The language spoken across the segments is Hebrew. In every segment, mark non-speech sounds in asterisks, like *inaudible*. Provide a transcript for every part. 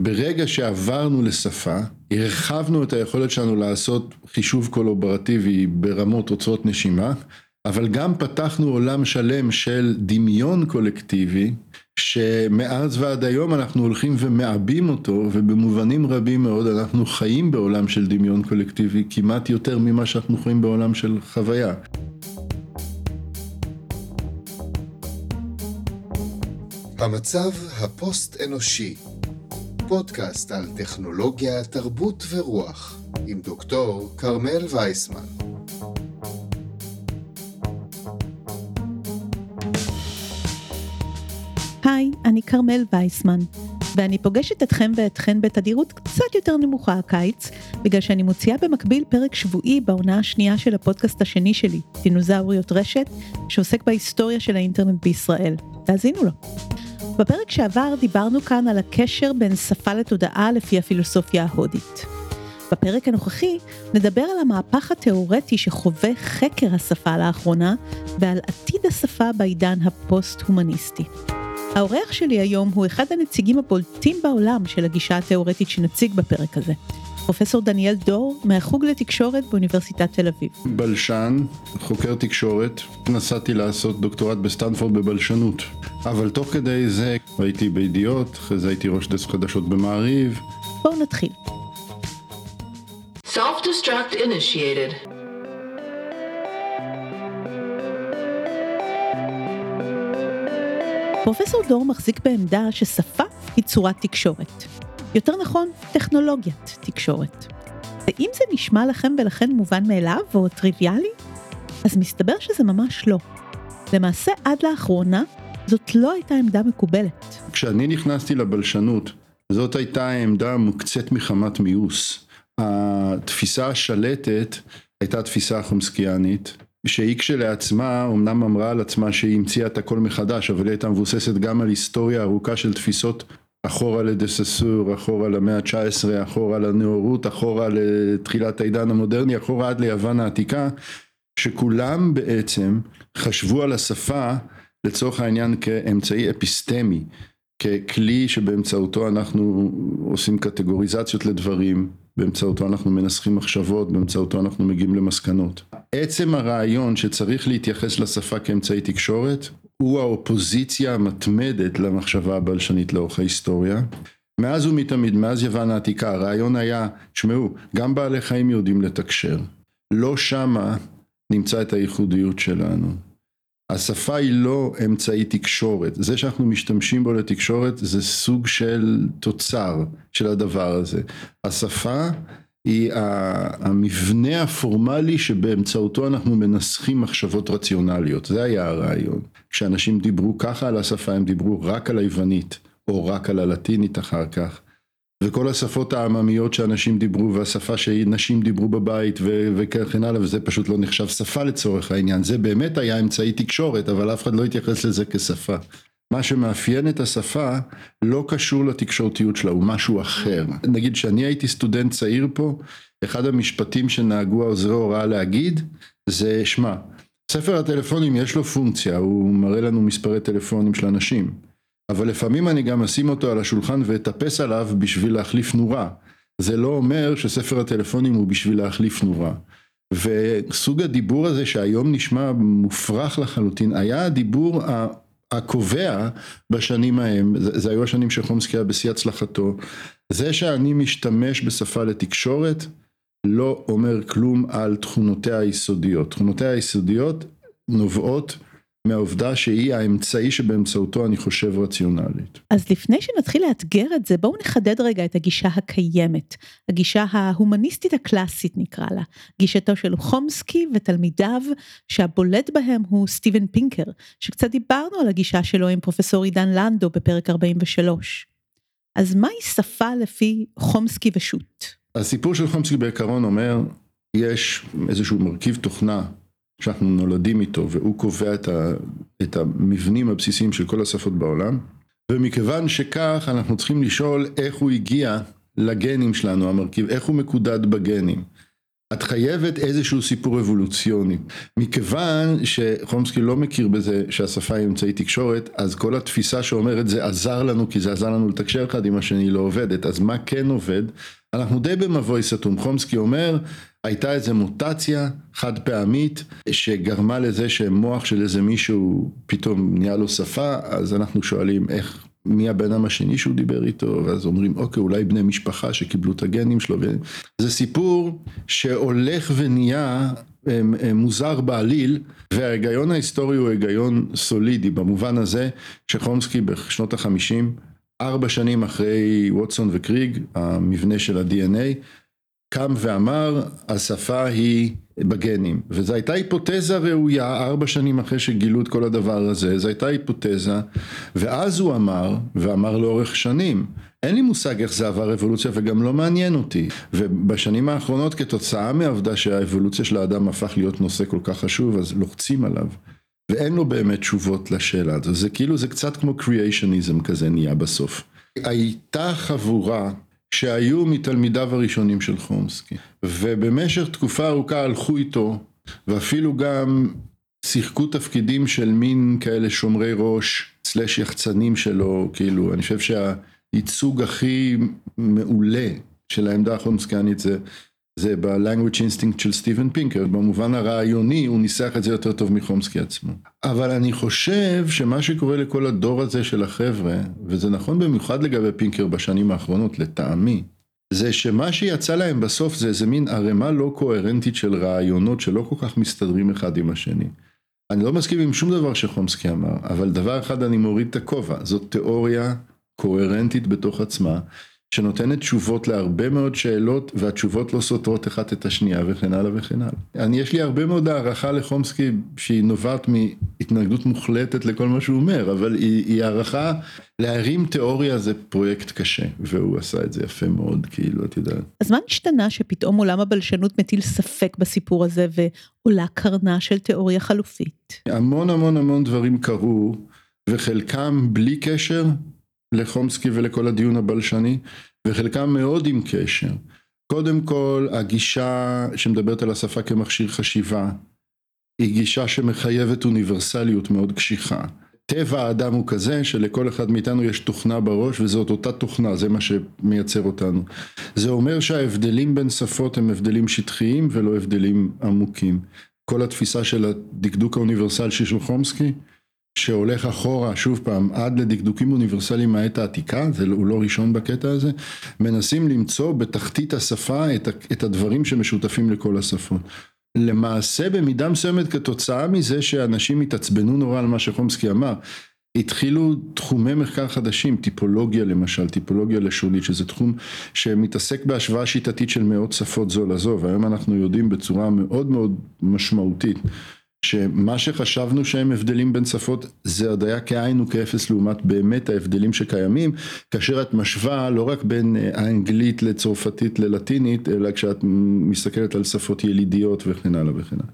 ברגע שעברנו לשפה, הרחבנו את היכולת שלנו לעשות חישוב קולוברטיבי ברמות הוצאות נשימה, אבל גם פתחנו עולם שלם של דמיון קולקטיבי, שמאז ועד היום אנחנו הולכים ומעבים אותו, ובמובנים רבים מאוד אנחנו חיים בעולם של דמיון קולקטיבי כמעט יותר ממה שאנחנו חיים בעולם של חוויה. המצב הפוסט-אנושי פודקאסט על טכנולוגיה, תרבות ורוח עם דוקטור כרמל וייסמן. היי, אני כרמל וייסמן, ואני פוגשת אתכם ואתכן בתדירות קצת יותר נמוכה הקיץ, בגלל שאני מוציאה במקביל פרק שבועי בעונה השנייה של הפודקאסט השני שלי, דינוזאוריות רשת, שעוסק בהיסטוריה של האינטרנט בישראל. תאזינו לו. בפרק שעבר דיברנו כאן על הקשר בין שפה לתודעה לפי הפילוסופיה ההודית. בפרק הנוכחי נדבר על המהפך התיאורטי שחווה חקר השפה לאחרונה ועל עתיד השפה בעידן הפוסט-הומניסטי. האורח שלי היום הוא אחד הנציגים הבולטים בעולם של הגישה התיאורטית שנציג בפרק הזה. פרופסור דניאל דור מהחוג לתקשורת באוניברסיטת תל אביב. בלשן, חוקר תקשורת, נסעתי לעשות דוקטורט בסטנפורד בבלשנות. אבל תוך כדי זה הייתי בידיעות, אחרי זה הייתי ראש דסק חדשות במעריב. בואו נתחיל. Self-destruct initiated. פרופסור דור מחזיק בעמדה ששפה היא צורת תקשורת. יותר נכון, טכנולוגיית תקשורת. ואם זה נשמע לכם ולכן מובן מאליו או טריוויאלי, אז מסתבר שזה ממש לא. למעשה, עד לאחרונה, זאת לא הייתה עמדה מקובלת. כשאני נכנסתי לבלשנות, זאת הייתה העמדה המוקצת מחמת מיאוס. התפיסה השלטת הייתה תפיסה חומסקיאנית, שהיא כשלעצמה אמנם אמרה על עצמה שהיא המציאה את הכל מחדש, אבל היא הייתה מבוססת גם על היסטוריה ארוכה של תפיסות אחורה לדה ססור, אחורה למאה ה-19, אחורה לנאורות, אחורה לתחילת העידן המודרני, אחורה עד ליוון העתיקה, שכולם בעצם חשבו על השפה לצורך העניין כאמצעי אפיסטמי, ככלי שבאמצעותו אנחנו עושים קטגוריזציות לדברים, באמצעותו אנחנו מנסחים מחשבות, באמצעותו אנחנו מגיעים למסקנות. עצם הרעיון שצריך להתייחס לשפה כאמצעי תקשורת, הוא האופוזיציה המתמדת למחשבה הבלשנית לאורך ההיסטוריה. מאז ומתמיד, מאז יוון העתיקה, הרעיון היה, תשמעו, גם בעלי חיים יודעים לתקשר. לא שמה נמצא את הייחודיות שלנו. השפה היא לא אמצעי תקשורת, זה שאנחנו משתמשים בו לתקשורת זה סוג של תוצר של הדבר הזה. השפה היא המבנה הפורמלי שבאמצעותו אנחנו מנסחים מחשבות רציונליות, זה היה הרעיון. כשאנשים דיברו ככה על השפה הם דיברו רק על היוונית או רק על הלטינית אחר כך. וכל השפות העממיות שאנשים דיברו והשפה שנשים דיברו בבית וכן הלאה וזה פשוט לא נחשב שפה לצורך העניין זה באמת היה אמצעי תקשורת אבל אף אחד לא התייחס לזה כשפה מה שמאפיין את השפה לא קשור לתקשורתיות שלה הוא משהו אחר נגיד שאני הייתי סטודנט צעיר פה אחד המשפטים שנהגו העוזרי הוראה להגיד זה שמע ספר הטלפונים יש לו פונקציה הוא מראה לנו מספרי טלפונים של אנשים אבל לפעמים אני גם אשים אותו על השולחן ואטפס עליו בשביל להחליף נורה. זה לא אומר שספר הטלפונים הוא בשביל להחליף נורה. וסוג הדיבור הזה שהיום נשמע מופרך לחלוטין, היה הדיבור הקובע בשנים ההם, זה, זה היו השנים שחומסקי היה בשיא הצלחתו. זה שאני משתמש בשפה לתקשורת לא אומר כלום על תכונותיה היסודיות. תכונותיה היסודיות נובעות מהעובדה שהיא האמצעי שבאמצעותו אני חושב רציונלית. אז לפני שנתחיל לאתגר את זה, בואו נחדד רגע את הגישה הקיימת, הגישה ההומניסטית הקלאסית נקרא לה, גישתו של חומסקי ותלמידיו, שהבולט בהם הוא סטיבן פינקר, שקצת דיברנו על הגישה שלו עם פרופסור עידן לנדו בפרק 43. אז מהי שפה לפי חומסקי ושות'? הסיפור של חומסקי בעיקרון אומר, יש איזשהו מרכיב תוכנה שאנחנו נולדים איתו והוא קובע את, ה, את המבנים הבסיסיים של כל השפות בעולם ומכיוון שכך אנחנו צריכים לשאול איך הוא הגיע לגנים שלנו המרכיב, איך הוא מקודד בגנים את חייבת איזשהו סיפור אבולוציוני. מכיוון שחומסקי לא מכיר בזה שהשפה היא אמצעי תקשורת, אז כל התפיסה שאומרת זה עזר לנו כי זה עזר לנו לתקשר אחד עם השני לא עובדת. אז מה כן עובד? אנחנו די במבוי סתום. חומסקי אומר, הייתה איזה מוטציה חד פעמית שגרמה לזה שמוח של איזה מישהו פתאום נהיה לו שפה, אז אנחנו שואלים איך מי הבן אדם השני שהוא דיבר איתו, ואז אומרים אוקיי אולי בני משפחה שקיבלו את הגנים שלו, זה סיפור שהולך ונהיה מוזר בעליל, וההיגיון ההיסטורי הוא היגיון סולידי במובן הזה שחומסקי בשנות החמישים, ארבע שנים אחרי ווטסון וקריג, המבנה של ה-DNA, קם ואמר השפה היא בגנים. וזו הייתה היפותזה ראויה ארבע שנים אחרי שגילו את כל הדבר הזה זו הייתה היפותזה. ואז הוא אמר ואמר לאורך שנים אין לי מושג איך זה עבר אבולוציה וגם לא מעניין אותי. ובשנים האחרונות כתוצאה מהעובדה שהאבולוציה של האדם הפך להיות נושא כל כך חשוב אז לוחצים עליו. ואין לו באמת תשובות לשאלה הזו. זה כאילו זה קצת כמו קריאיישניזם כזה נהיה בסוף. הייתה חבורה שהיו מתלמידיו הראשונים של חומסקי. ובמשך תקופה ארוכה הלכו איתו ואפילו גם שיחקו תפקידים של מין כאלה שומרי ראש סלש יחצנים שלו כאילו אני חושב שהייצוג הכי מעולה של העמדה החומסקיאנית זה זה ב-language instinct של סטיבן פינקר, במובן הרעיוני הוא ניסח את זה יותר טוב מחומסקי עצמו. אבל אני חושב שמה שקורה לכל הדור הזה של החבר'ה, וזה נכון במיוחד לגבי פינקר בשנים האחרונות לטעמי, זה שמה שיצא להם בסוף זה איזה מין ערימה לא קוהרנטית של רעיונות שלא כל כך מסתדרים אחד עם השני. אני לא מסכים עם שום דבר שחומסקי אמר, אבל דבר אחד אני מוריד את הכובע, זאת תיאוריה קוהרנטית בתוך עצמה, שנותנת תשובות להרבה מאוד שאלות והתשובות לא סותרות אחת את השנייה וכן הלאה וכן הלאה. אני יש לי הרבה מאוד הערכה לחומסקי שהיא נובעת מהתנגדות מוחלטת לכל מה שהוא אומר אבל היא, היא הערכה להרים תיאוריה זה פרויקט קשה והוא עשה את זה יפה מאוד כאילו את יודעת. אז מה נשתנה שפתאום עולם הבלשנות מטיל ספק בסיפור הזה ועולה קרנה של תיאוריה חלופית? המון המון המון דברים קרו וחלקם בלי קשר לחומסקי ולכל הדיון הבלשני, וחלקם מאוד עם קשר. קודם כל, הגישה שמדברת על השפה כמכשיר חשיבה, היא גישה שמחייבת אוניברסליות מאוד קשיחה. טבע האדם הוא כזה שלכל אחד מאיתנו יש תוכנה בראש וזאת אותה תוכנה, זה מה שמייצר אותנו. זה אומר שההבדלים בין שפות הם הבדלים שטחיים ולא הבדלים עמוקים. כל התפיסה של הדקדוק האוניברסל של חומסקי שהולך אחורה שוב פעם עד לדקדוקים אוניברסליים מהעת העתיקה, לא, הוא לא ראשון בקטע הזה, מנסים למצוא בתחתית השפה את הדברים שמשותפים לכל השפות. למעשה במידה מסוימת כתוצאה מזה שאנשים התעצבנו נורא על מה שחומסקי אמר, התחילו תחומי מחקר חדשים, טיפולוגיה למשל, טיפולוגיה לשונית, שזה תחום שמתעסק בהשוואה שיטתית של מאות שפות זו לזו, והיום אנחנו יודעים בצורה מאוד מאוד משמעותית שמה שחשבנו שהם הבדלים בין שפות זה עוד היה כאין וכאפס לעומת באמת ההבדלים שקיימים כאשר את משווה לא רק בין אה, האנגלית לצרפתית ללטינית אלא כשאת מסתכלת על שפות ילידיות וכן הלאה וכן הלאה.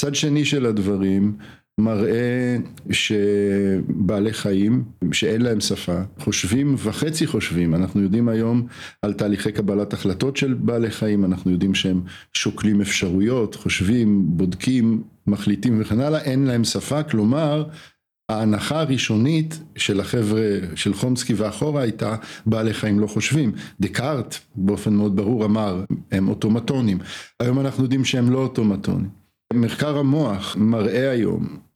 צד שני של הדברים מראה שבעלי חיים שאין להם שפה חושבים וחצי חושבים אנחנו יודעים היום על תהליכי קבלת החלטות של בעלי חיים אנחנו יודעים שהם שוקלים אפשרויות חושבים בודקים מחליטים וכן הלאה אין להם שפה כלומר ההנחה הראשונית של החבר'ה של חומסקי ואחורה הייתה בעלי חיים לא חושבים. דקארט באופן מאוד ברור אמר הם אוטומטונים. היום אנחנו יודעים שהם לא אוטומטונים. מחקר המוח מראה היום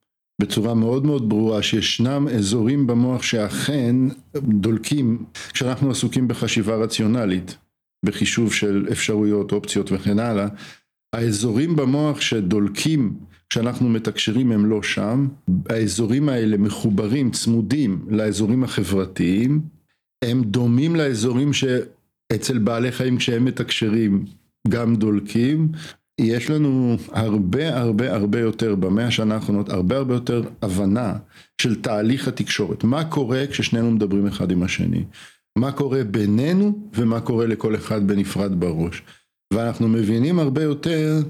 בצורה מאוד מאוד ברורה שישנם אזורים במוח שאכן דולקים כשאנחנו עסוקים בחשיבה רציונלית, בחישוב של אפשרויות, אופציות וכן הלאה, האזורים במוח שדולקים כשאנחנו מתקשרים הם לא שם, האזורים האלה מחוברים, צמודים לאזורים החברתיים, הם דומים לאזורים שאצל בעלי חיים כשהם מתקשרים גם דולקים, יש לנו הרבה הרבה הרבה יותר במאה השנה האחרונות, הרבה הרבה יותר הבנה של תהליך התקשורת, מה קורה כששנינו מדברים אחד עם השני, מה קורה בינינו ומה קורה לכל אחד בנפרד בראש, ואנחנו מבינים הרבה יותר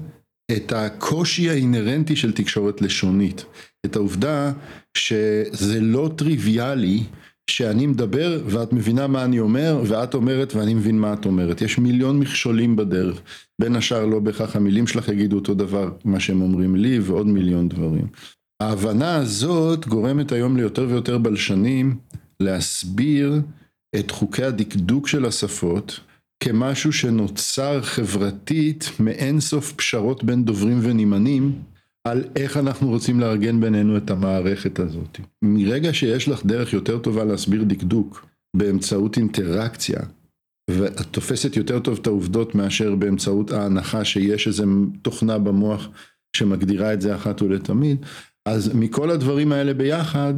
את הקושי האינהרנטי של תקשורת לשונית, את העובדה שזה לא טריוויאלי שאני מדבר ואת מבינה מה אני אומר ואת אומרת ואני מבין מה את אומרת. יש מיליון מכשולים בדרך. בין השאר לא בהכרח המילים שלך יגידו אותו דבר מה שהם אומרים לי ועוד מיליון דברים. ההבנה הזאת גורמת היום ליותר ויותר בלשנים להסביר את חוקי הדקדוק של השפות כמשהו שנוצר חברתית מאין סוף פשרות בין דוברים ונמענים על איך אנחנו רוצים לארגן בינינו את המערכת הזאת. מרגע שיש לך דרך יותר טובה להסביר דקדוק באמצעות אינטראקציה, ואת תופסת יותר טוב את העובדות מאשר באמצעות ההנחה שיש איזה תוכנה במוח שמגדירה את זה אחת ולתמיד, אז מכל הדברים האלה ביחד,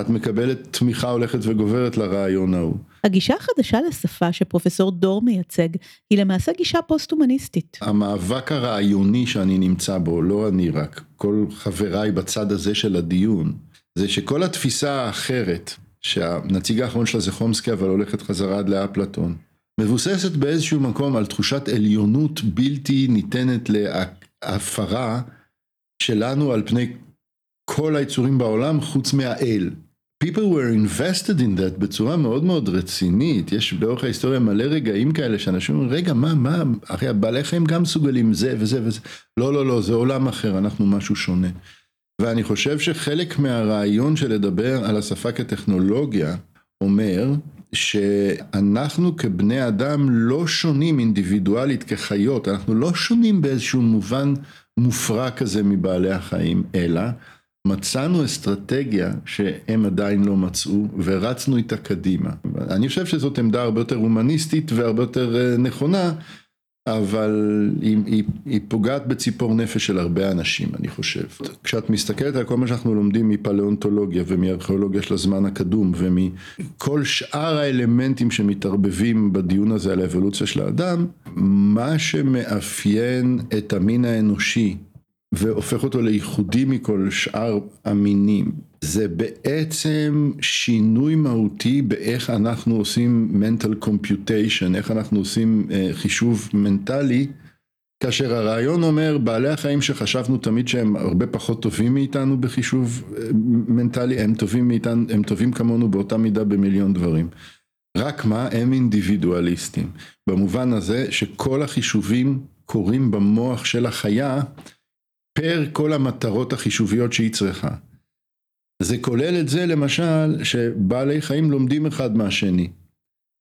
את מקבלת תמיכה הולכת וגוברת לרעיון ההוא. הגישה החדשה לשפה שפרופסור דור מייצג היא למעשה גישה פוסט-הומניסטית. המאבק הרעיוני שאני נמצא בו, לא אני רק, כל חבריי בצד הזה של הדיון, זה שכל התפיסה האחרת, שהנציג האחרון שלה זה חומסקי אבל הולכת חזרה עד לאפלטון, מבוססת באיזשהו מקום על תחושת עליונות בלתי ניתנת להפרה שלנו על פני כל היצורים בעולם חוץ מהאל. People were invested in that בצורה מאוד מאוד רצינית, יש לאורך ההיסטוריה מלא רגעים כאלה שאנשים אומרים רגע מה מה, הרי הבעלי חיים גם מסוגלים זה וזה וזה, לא לא לא זה עולם אחר אנחנו משהו שונה. ואני חושב שחלק מהרעיון של לדבר על השפה כטכנולוגיה אומר שאנחנו כבני אדם לא שונים אינדיבידואלית כחיות, אנחנו לא שונים באיזשהו מובן מופרע כזה מבעלי החיים, אלא מצאנו אסטרטגיה שהם עדיין לא מצאו ורצנו איתה קדימה. אני חושב שזאת עמדה הרבה יותר הומניסטית והרבה יותר אה, נכונה, אבל היא, היא, היא פוגעת בציפור נפש של הרבה אנשים, אני חושב. כשאת מסתכלת על כל מה שאנחנו לומדים מפלאונטולוגיה ומארכיאולוגיה של הזמן הקדום ומכל שאר האלמנטים שמתערבבים בדיון הזה על האבולוציה של האדם, מה שמאפיין את המין האנושי והופך אותו לייחודי מכל שאר המינים. זה בעצם שינוי מהותי באיך אנחנו עושים mental computation, איך אנחנו עושים uh, חישוב מנטלי, כאשר הרעיון אומר בעלי החיים שחשבנו תמיד שהם הרבה פחות טובים מאיתנו בחישוב uh, מנטלי, הם טובים מאיתנו, הם טובים כמונו באותה מידה במיליון דברים. רק מה, הם אינדיבידואליסטים. במובן הזה שכל החישובים קורים במוח של החיה פר כל המטרות החישוביות שהיא צריכה. זה כולל את זה למשל שבעלי חיים לומדים אחד מהשני.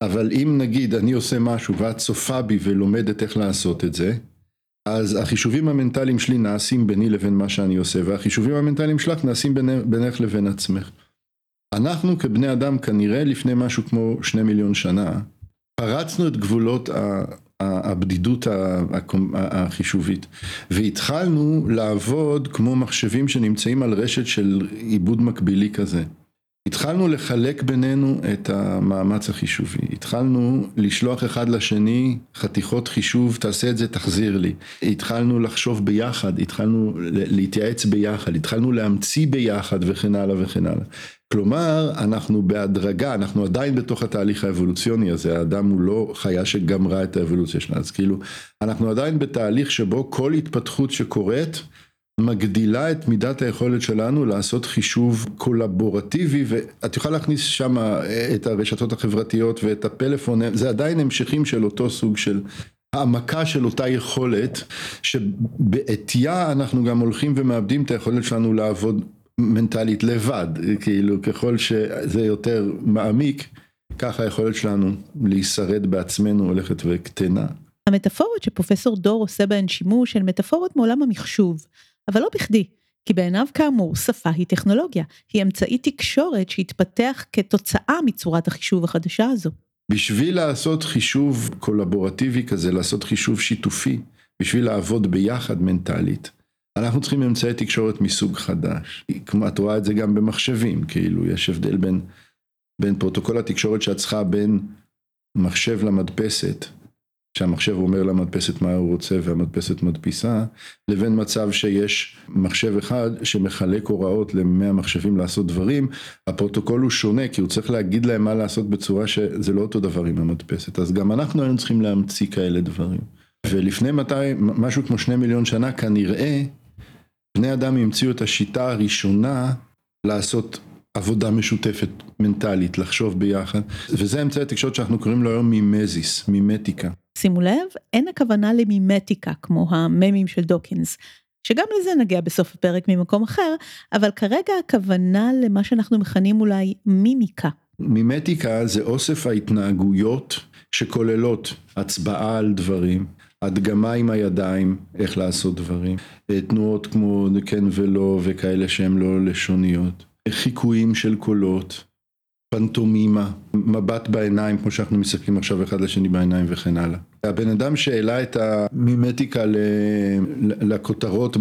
אבל אם נגיד אני עושה משהו ואת צופה בי ולומדת איך לעשות את זה, אז החישובים המנטליים שלי נעשים ביני לבין מה שאני עושה, והחישובים המנטליים שלך נעשים בינך לבין עצמך. אנחנו כבני אדם כנראה לפני משהו כמו שני מיליון שנה, פרצנו את גבולות הבדידות החישובית והתחלנו לעבוד כמו מחשבים שנמצאים על רשת של עיבוד מקבילי כזה. התחלנו לחלק בינינו את המאמץ החישובי, התחלנו לשלוח אחד לשני חתיכות חישוב, תעשה את זה, תחזיר לי. התחלנו לחשוב ביחד, התחלנו להתייעץ ביחד, התחלנו להמציא ביחד וכן הלאה וכן הלאה. כלומר, אנחנו בהדרגה, אנחנו עדיין בתוך התהליך האבולוציוני הזה, האדם הוא לא חיה שגמרה את האבולוציה שלה, אז כאילו, אנחנו עדיין בתהליך שבו כל התפתחות שקורית, מגדילה את מידת היכולת שלנו לעשות חישוב קולבורטיבי ואת יכולה להכניס שם את הרשתות החברתיות ואת הפלאפון, זה עדיין המשכים של אותו סוג של העמקה של אותה יכולת שבעטייה אנחנו גם הולכים ומאבדים את היכולת שלנו לעבוד מנטלית לבד, כאילו ככל שזה יותר מעמיק ככה היכולת שלנו להישרד בעצמנו הולכת וקטנה. המטאפורות שפרופסור דור עושה בהן שימוש הן מטאפורות מעולם המחשוב. אבל לא בכדי, כי בעיניו כאמור שפה היא טכנולוגיה, היא אמצעי תקשורת שהתפתח כתוצאה מצורת החישוב החדשה הזו. בשביל לעשות חישוב קולבורטיבי כזה, לעשות חישוב שיתופי, בשביל לעבוד ביחד מנטלית, אנחנו צריכים אמצעי תקשורת מסוג חדש. כמו את רואה את זה גם במחשבים, כאילו יש הבדל בין, בין פרוטוקול התקשורת שאת צריכה בין מחשב למדפסת, שהמחשב אומר למדפסת מה הוא רוצה והמדפסת מדפיסה, לבין מצב שיש מחשב אחד שמחלק הוראות למאה מחשבים לעשות דברים, הפרוטוקול הוא שונה כי הוא צריך להגיד להם מה לעשות בצורה שזה לא אותו דבר עם המדפסת, אז גם אנחנו היינו צריכים להמציא כאלה דברים. ולפני 200, משהו כמו שני מיליון שנה כנראה, בני אדם המציאו את השיטה הראשונה לעשות עבודה משותפת מנטלית, לחשוב ביחד, וזה אמצעי התקשורת שאנחנו קוראים לו היום מימזיס, מימטיקה. שימו לב, אין הכוונה למימטיקה כמו הממים של דוקינס, שגם לזה נגיע בסוף הפרק ממקום אחר, אבל כרגע הכוונה למה שאנחנו מכנים אולי מימיקה. מימטיקה זה אוסף ההתנהגויות שכוללות הצבעה על דברים, הדגמה עם הידיים, איך לעשות דברים, תנועות כמו כן ולא וכאלה שהן לא לשוניות, חיקויים של קולות, פנטומימה, מבט בעיניים כמו שאנחנו מסתכלים עכשיו אחד לשני בעיניים וכן הלאה. הבן אדם שהעלה את המימטיקה לכותרות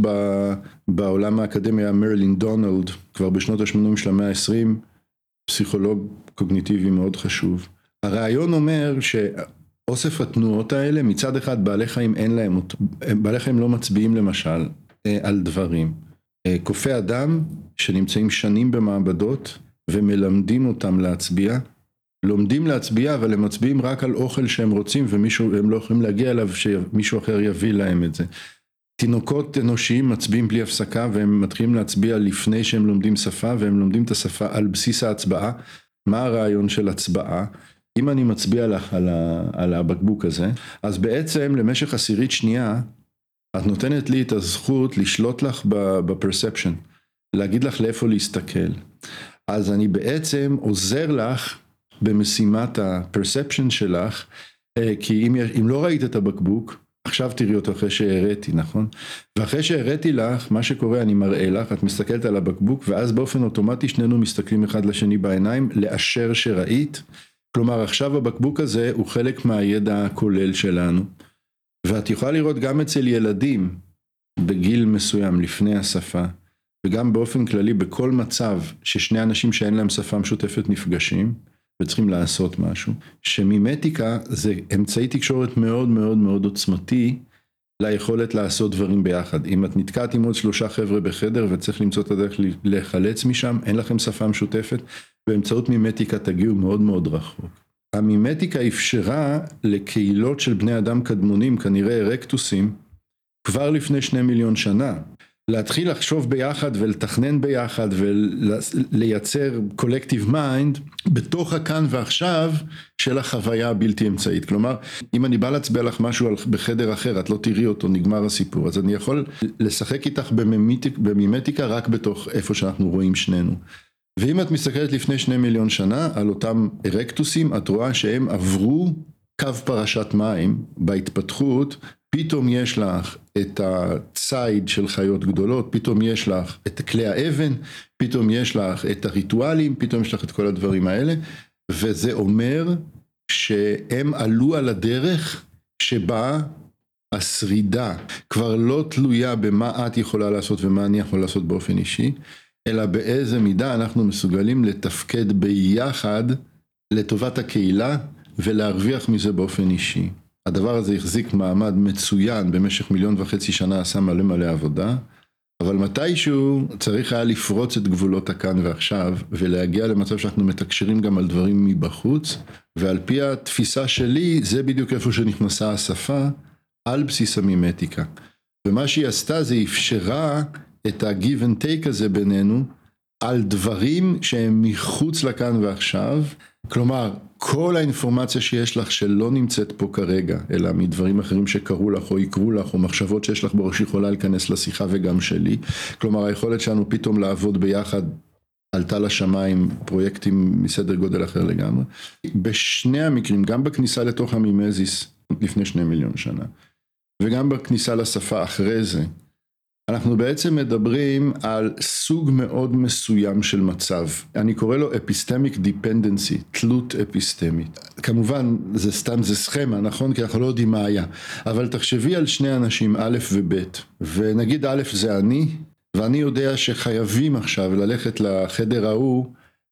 בעולם האקדמי היה מרלין דונלד כבר בשנות ה-80 של המאה ה-20, פסיכולוג קוגניטיבי מאוד חשוב. הרעיון אומר שאוסף התנועות האלה מצד אחד בעלי חיים אין להם אותו, בעלי חיים לא מצביעים למשל אה, על דברים. אה, קופי אדם שנמצאים שנים במעבדות ומלמדים אותם להצביע, לומדים להצביע אבל הם מצביעים רק על אוכל שהם רוצים ומישהו, הם לא יכולים להגיע אליו שמישהו אחר יביא להם את זה. תינוקות אנושיים מצביעים בלי הפסקה והם מתחילים להצביע לפני שהם לומדים שפה והם לומדים את השפה על בסיס ההצבעה. מה הרעיון של הצבעה? אם אני מצביע לך על, ה, על הבקבוק הזה, אז בעצם למשך עשירית שנייה את נותנת לי את הזכות לשלוט לך בפרספשן, להגיד לך לאיפה להסתכל. אז אני בעצם עוזר לך במשימת הפרספשן שלך, אה, כי אם, אם לא ראית את הבקבוק, עכשיו תראי אותו אחרי שהראיתי, נכון? ואחרי שהראיתי לך, מה שקורה, אני מראה לך, את מסתכלת על הבקבוק, ואז באופן אוטומטי שנינו מסתכלים אחד לשני בעיניים, לאשר שראית. כלומר, עכשיו הבקבוק הזה הוא חלק מהידע הכולל שלנו. ואת יכולה לראות גם אצל ילדים, בגיל מסוים, לפני השפה, וגם באופן כללי בכל מצב ששני אנשים שאין להם שפה משותפת נפגשים, וצריכים לעשות משהו, שמימטיקה זה אמצעי תקשורת מאוד מאוד מאוד עוצמתי ליכולת לעשות דברים ביחד. אם את נתקעת עם עוד שלושה חבר'ה בחדר וצריך למצוא את הדרך להיחלץ משם, אין לכם שפה משותפת, באמצעות מימטיקה תגיעו מאוד מאוד רחוק. המימטיקה אפשרה לקהילות של בני אדם קדמונים, כנראה ארקטוסים, כבר לפני שני מיליון שנה, להתחיל לחשוב ביחד ולתכנן ביחד ולייצר collective mind בתוך הכאן ועכשיו של החוויה הבלתי אמצעית. כלומר, אם אני בא להצביע לך משהו בחדר אחר, את לא תראי אותו, נגמר הסיפור. אז אני יכול לשחק איתך במימטיק, במימטיקה רק בתוך איפה שאנחנו רואים שנינו. ואם את מסתכלת לפני שני מיליון שנה על אותם ארקטוסים, את רואה שהם עברו קו פרשת מים בהתפתחות פתאום יש לך את הציד של חיות גדולות, פתאום יש לך את כלי האבן, פתאום יש לך את הריטואלים, פתאום יש לך את כל הדברים האלה, וזה אומר שהם עלו על הדרך שבה השרידה כבר לא תלויה במה את יכולה לעשות ומה אני יכול לעשות באופן אישי, אלא באיזה מידה אנחנו מסוגלים לתפקד ביחד לטובת הקהילה ולהרוויח מזה באופן אישי. הדבר הזה החזיק מעמד מצוין במשך מיליון וחצי שנה, עשה מלא מלא עבודה, אבל מתישהו צריך היה לפרוץ את גבולות הכאן ועכשיו, ולהגיע למצב שאנחנו מתקשרים גם על דברים מבחוץ, ועל פי התפיסה שלי, זה בדיוק איפה שנכנסה השפה, על בסיס המימטיקה. ומה שהיא עשתה זה אפשרה את ה-give and take הזה בינינו, על דברים שהם מחוץ לכאן ועכשיו, כלומר, כל האינפורמציה שיש לך שלא נמצאת פה כרגע, אלא מדברים אחרים שקרו לך או יקרו לך, או מחשבות שיש לך בראש יכולה להיכנס לשיחה וגם שלי. כלומר, היכולת שלנו פתאום לעבוד ביחד עלתה לשמיים פרויקטים מסדר גודל אחר לגמרי. בשני המקרים, גם בכניסה לתוך המימזיס לפני שני מיליון שנה, וגם בכניסה לשפה אחרי זה, אנחנו בעצם מדברים על סוג מאוד מסוים של מצב. אני קורא לו אפיסטמיק דיפנדנסי, תלות אפיסטמית. כמובן, זה סתם, זה סכמה, נכון? כי אנחנו לא יודעים מה היה. אבל תחשבי על שני אנשים, א' וב', ונגיד א' זה אני, ואני יודע שחייבים עכשיו ללכת לחדר ההוא,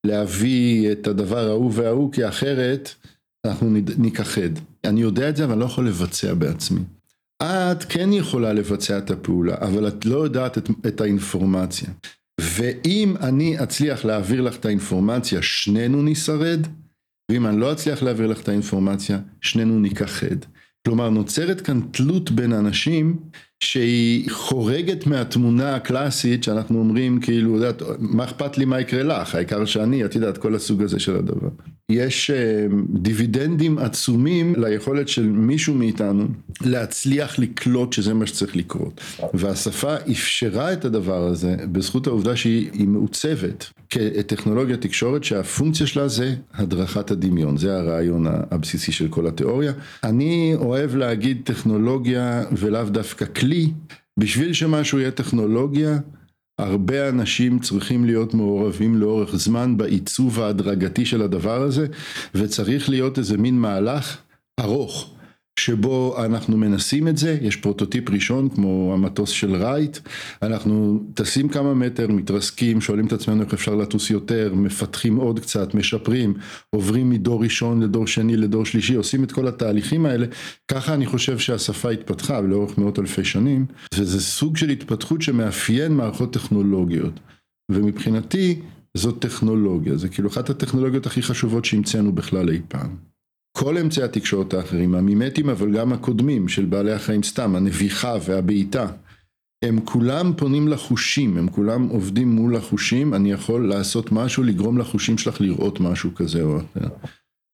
להביא את הדבר ההוא וההוא, כי אחרת אנחנו ניכחד. אני יודע את זה, אבל לא יכול לבצע בעצמי. את כן יכולה לבצע את הפעולה, אבל את לא יודעת את, את האינפורמציה. ואם אני אצליח להעביר לך את האינפורמציה, שנינו נשרד, ואם אני לא אצליח להעביר לך את האינפורמציה, שנינו ניכחד. כלומר, נוצרת כאן תלות בין אנשים שהיא חורגת מהתמונה הקלאסית שאנחנו אומרים כאילו, יודעת, מה אכפת לי מה יקרה לך, העיקר שאני, את יודעת, כל הסוג הזה של הדבר. יש uh, דיבידנדים עצומים ליכולת של מישהו מאיתנו להצליח לקלוט שזה מה שצריך לקרות. והשפה אפשרה את הדבר הזה בזכות העובדה שהיא מעוצבת כטכנולוגיה תקשורת שהפונקציה שלה זה הדרכת הדמיון, זה הרעיון הבסיסי של כל התיאוריה. אני אוהב להגיד טכנולוגיה ולאו דווקא כלי, בשביל שמשהו יהיה טכנולוגיה, הרבה אנשים צריכים להיות מעורבים לאורך זמן בעיצוב ההדרגתי של הדבר הזה, וצריך להיות איזה מין מהלך ארוך. שבו אנחנו מנסים את זה, יש פרוטוטיפ ראשון כמו המטוס של רייט, אנחנו טסים כמה מטר, מתרסקים, שואלים את עצמנו איך אפשר לטוס יותר, מפתחים עוד קצת, משפרים, עוברים מדור ראשון לדור שני לדור שלישי, עושים את כל התהליכים האלה, ככה אני חושב שהשפה התפתחה לאורך מאות אלפי שנים, וזה סוג של התפתחות שמאפיין מערכות טכנולוגיות, ומבחינתי זאת טכנולוגיה, זה כאילו אחת הטכנולוגיות הכי חשובות שהמצאנו בכלל אי פעם. כל אמצעי התקשורת האחרים, המימטים אבל גם הקודמים של בעלי החיים סתם, הנביחה והבעיטה, הם כולם פונים לחושים, הם כולם עובדים מול החושים, אני יכול לעשות משהו, לגרום לחושים שלך לראות משהו כזה או אחר.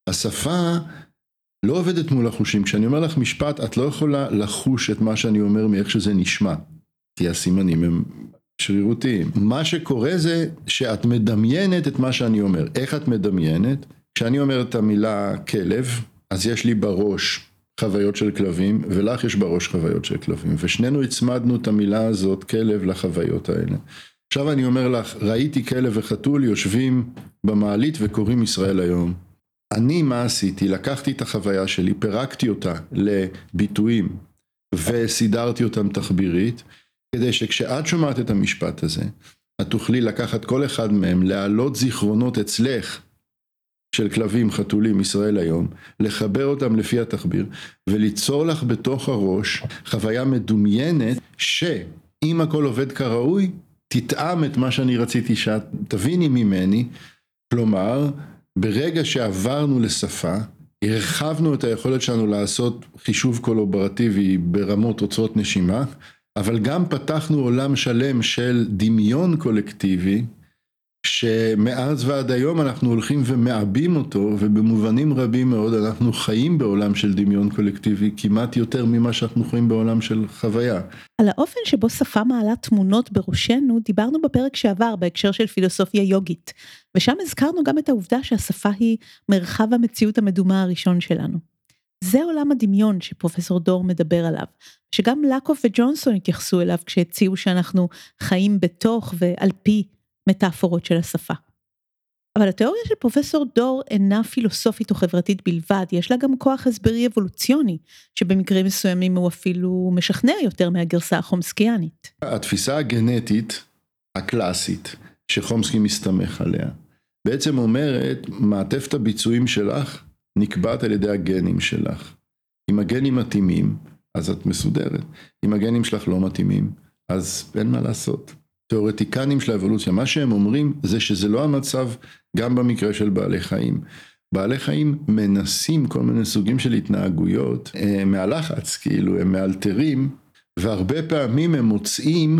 השפה לא עובדת מול החושים, כשאני אומר לך משפט, את לא יכולה לחוש את מה שאני אומר מאיך שזה נשמע, כי הסימנים הם שרירותיים. מה שקורה זה שאת מדמיינת את מה שאני אומר. איך את מדמיינת? כשאני אומר את המילה כלב, אז יש לי בראש חוויות של כלבים, ולך יש בראש חוויות של כלבים, ושנינו הצמדנו את המילה הזאת, כלב, לחוויות האלה. עכשיו אני אומר לך, ראיתי כלב וחתול יושבים במעלית וקוראים ישראל היום. אני, מה עשיתי? לקחתי את החוויה שלי, פירקתי אותה לביטויים, וסידרתי אותם תחבירית, כדי שכשאת שומעת את המשפט הזה, את תוכלי לקחת כל אחד מהם, להעלות זיכרונות אצלך של כלבים, חתולים, ישראל היום, לחבר אותם לפי התחביר, וליצור לך בתוך הראש חוויה מדומיינת, שאם הכל עובד כראוי, תטעם את מה שאני רציתי שאת תביני ממני, כלומר, ברגע שעברנו לשפה, הרחבנו את היכולת שלנו לעשות חישוב קולוברטיבי ברמות הוצאות נשימה, אבל גם פתחנו עולם שלם של דמיון קולקטיבי, שמאז ועד היום אנחנו הולכים ומעבים אותו ובמובנים רבים מאוד אנחנו חיים בעולם של דמיון קולקטיבי כמעט יותר ממה שאנחנו חיים בעולם של חוויה. על האופן שבו שפה מעלה תמונות בראשנו דיברנו בפרק שעבר בהקשר של פילוסופיה יוגית ושם הזכרנו גם את העובדה שהשפה היא מרחב המציאות המדומה הראשון שלנו. זה עולם הדמיון שפרופסור דור מדבר עליו, שגם לקוב וג'ונסון התייחסו אליו כשהציעו שאנחנו חיים בתוך ועל פי מטאפורות של השפה. אבל התיאוריה של פרופסור דור אינה פילוסופית או חברתית בלבד, יש לה גם כוח הסברי אבולוציוני, שבמקרים מסוימים הוא אפילו משכנע יותר מהגרסה החומסקיאנית. התפיסה הגנטית הקלאסית שחומסקי מסתמך עליה, בעצם אומרת, מעטפת הביצועים שלך נקבעת על ידי הגנים שלך. אם הגנים מתאימים, אז את מסודרת. אם הגנים שלך לא מתאימים, אז אין מה לעשות. תיאורטיקנים של האבולוציה, מה שהם אומרים זה שזה לא המצב גם במקרה של בעלי חיים. בעלי חיים מנסים כל מיני סוגים של התנהגויות מהלחץ, כאילו הם מאלתרים, והרבה פעמים הם מוצאים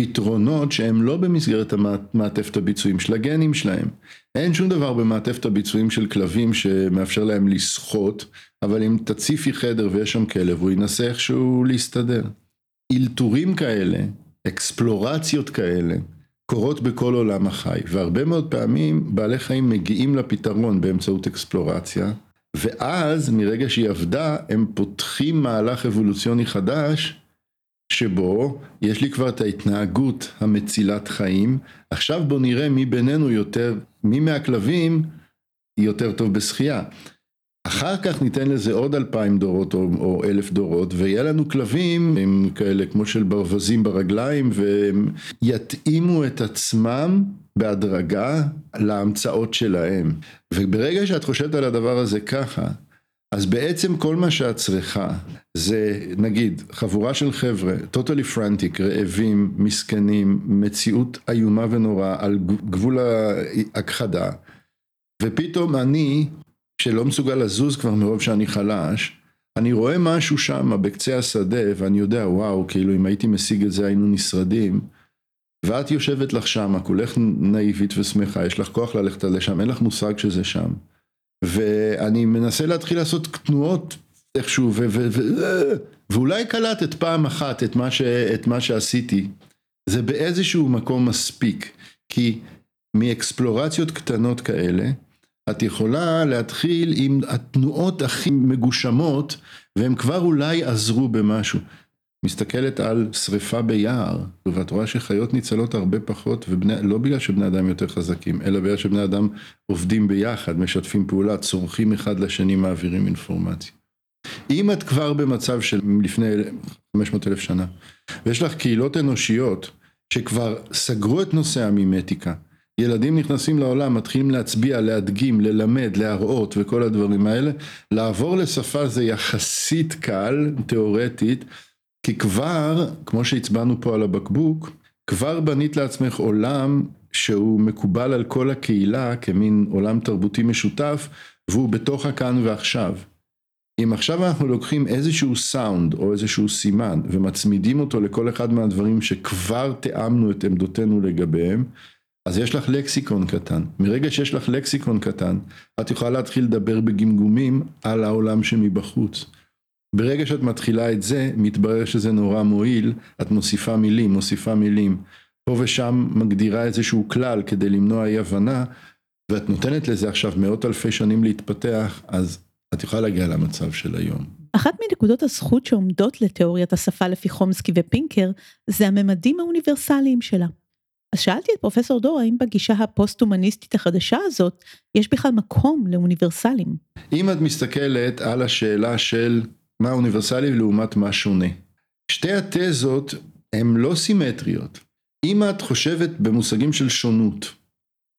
פתרונות שהם לא במסגרת המעטפת הביצועים של הגנים שלהם. אין שום דבר במעטפת הביצועים של כלבים שמאפשר להם לשחות, אבל אם תציפי חדר ויש שם כלב, הוא ינסה איכשהו להסתדר. אלתורים כאלה אקספלורציות כאלה קורות בכל עולם החי, והרבה מאוד פעמים בעלי חיים מגיעים לפתרון באמצעות אקספלורציה, ואז מרגע שהיא עבדה הם פותחים מהלך אבולוציוני חדש שבו יש לי כבר את ההתנהגות המצילת חיים, עכשיו בוא נראה מי בינינו יותר, מי מהכלבים יותר טוב בשחייה. אחר כך ניתן לזה עוד אלפיים דורות או, או אלף דורות ויהיה לנו כלבים עם כאלה כמו של ברווזים ברגליים והם יתאימו את עצמם בהדרגה להמצאות שלהם. וברגע שאת חושבת על הדבר הזה ככה אז בעצם כל מה שאת צריכה זה נגיד חבורה של חבר'ה totally frantic רעבים מסכנים מציאות איומה ונוראה על גבול ההכחדה ופתאום אני שלא מסוגל לזוז כבר מרוב שאני חלש, אני רואה משהו שם בקצה השדה ואני יודע וואו כאילו אם הייתי משיג את זה היינו נשרדים ואת יושבת לך שם, כולך נאיבית ושמחה, יש לך כוח ללכת לשם, אין לך מושג שזה שם. ואני מנסה להתחיל לעשות תנועות איכשהו, ו- ו- ו- ואולי קלטת פעם אחת את מה, ש- את מה שעשיתי. זה באיזשהו מקום מספיק, כי מאקספלורציות קטנות כאלה, את יכולה להתחיל עם התנועות הכי מגושמות, והם כבר אולי עזרו במשהו. מסתכלת על שריפה ביער, ואת רואה שחיות ניצלות הרבה פחות, ובני, לא בגלל שבני אדם יותר חזקים, אלא בגלל שבני אדם עובדים ביחד, משתפים פעולה, צורכים אחד לשני, מעבירים אינפורמציה. אם את כבר במצב של לפני 500 אלף שנה, ויש לך קהילות אנושיות שכבר סגרו את נושא המימטיקה, ילדים נכנסים לעולם, מתחילים להצביע, להדגים, ללמד, להראות וכל הדברים האלה, לעבור לשפה זה יחסית קל, תיאורטית, כי כבר, כמו שהצבענו פה על הבקבוק, כבר בנית לעצמך עולם שהוא מקובל על כל הקהילה כמין עולם תרבותי משותף, והוא בתוך הכאן ועכשיו. אם עכשיו אנחנו לוקחים איזשהו סאונד או איזשהו סימן ומצמידים אותו לכל אחד מהדברים שכבר תיאמנו את עמדותינו לגביהם, אז יש לך לקסיקון קטן. מרגע שיש לך לקסיקון קטן, את יכולה להתחיל לדבר בגמגומים על העולם שמבחוץ. ברגע שאת מתחילה את זה, מתברר שזה נורא מועיל, את מוסיפה מילים, מוסיפה מילים. פה ושם מגדירה איזשהו כלל כדי למנוע אי הבנה, ואת נותנת לזה עכשיו מאות אלפי שנים להתפתח, אז את יכולה להגיע למצב של היום. אחת מנקודות הזכות שעומדות לתיאוריית השפה לפי חומסקי ופינקר, זה הממדים האוניברסליים שלה. אז שאלתי את פרופסור דור האם בגישה הפוסט-הומניסטית החדשה הזאת, יש בכלל מקום לאוניברסלים. אם את מסתכלת על השאלה של מה אוניברסלי לעומת מה שונה. שתי התזות הן לא סימטריות. אם את חושבת במושגים של שונות,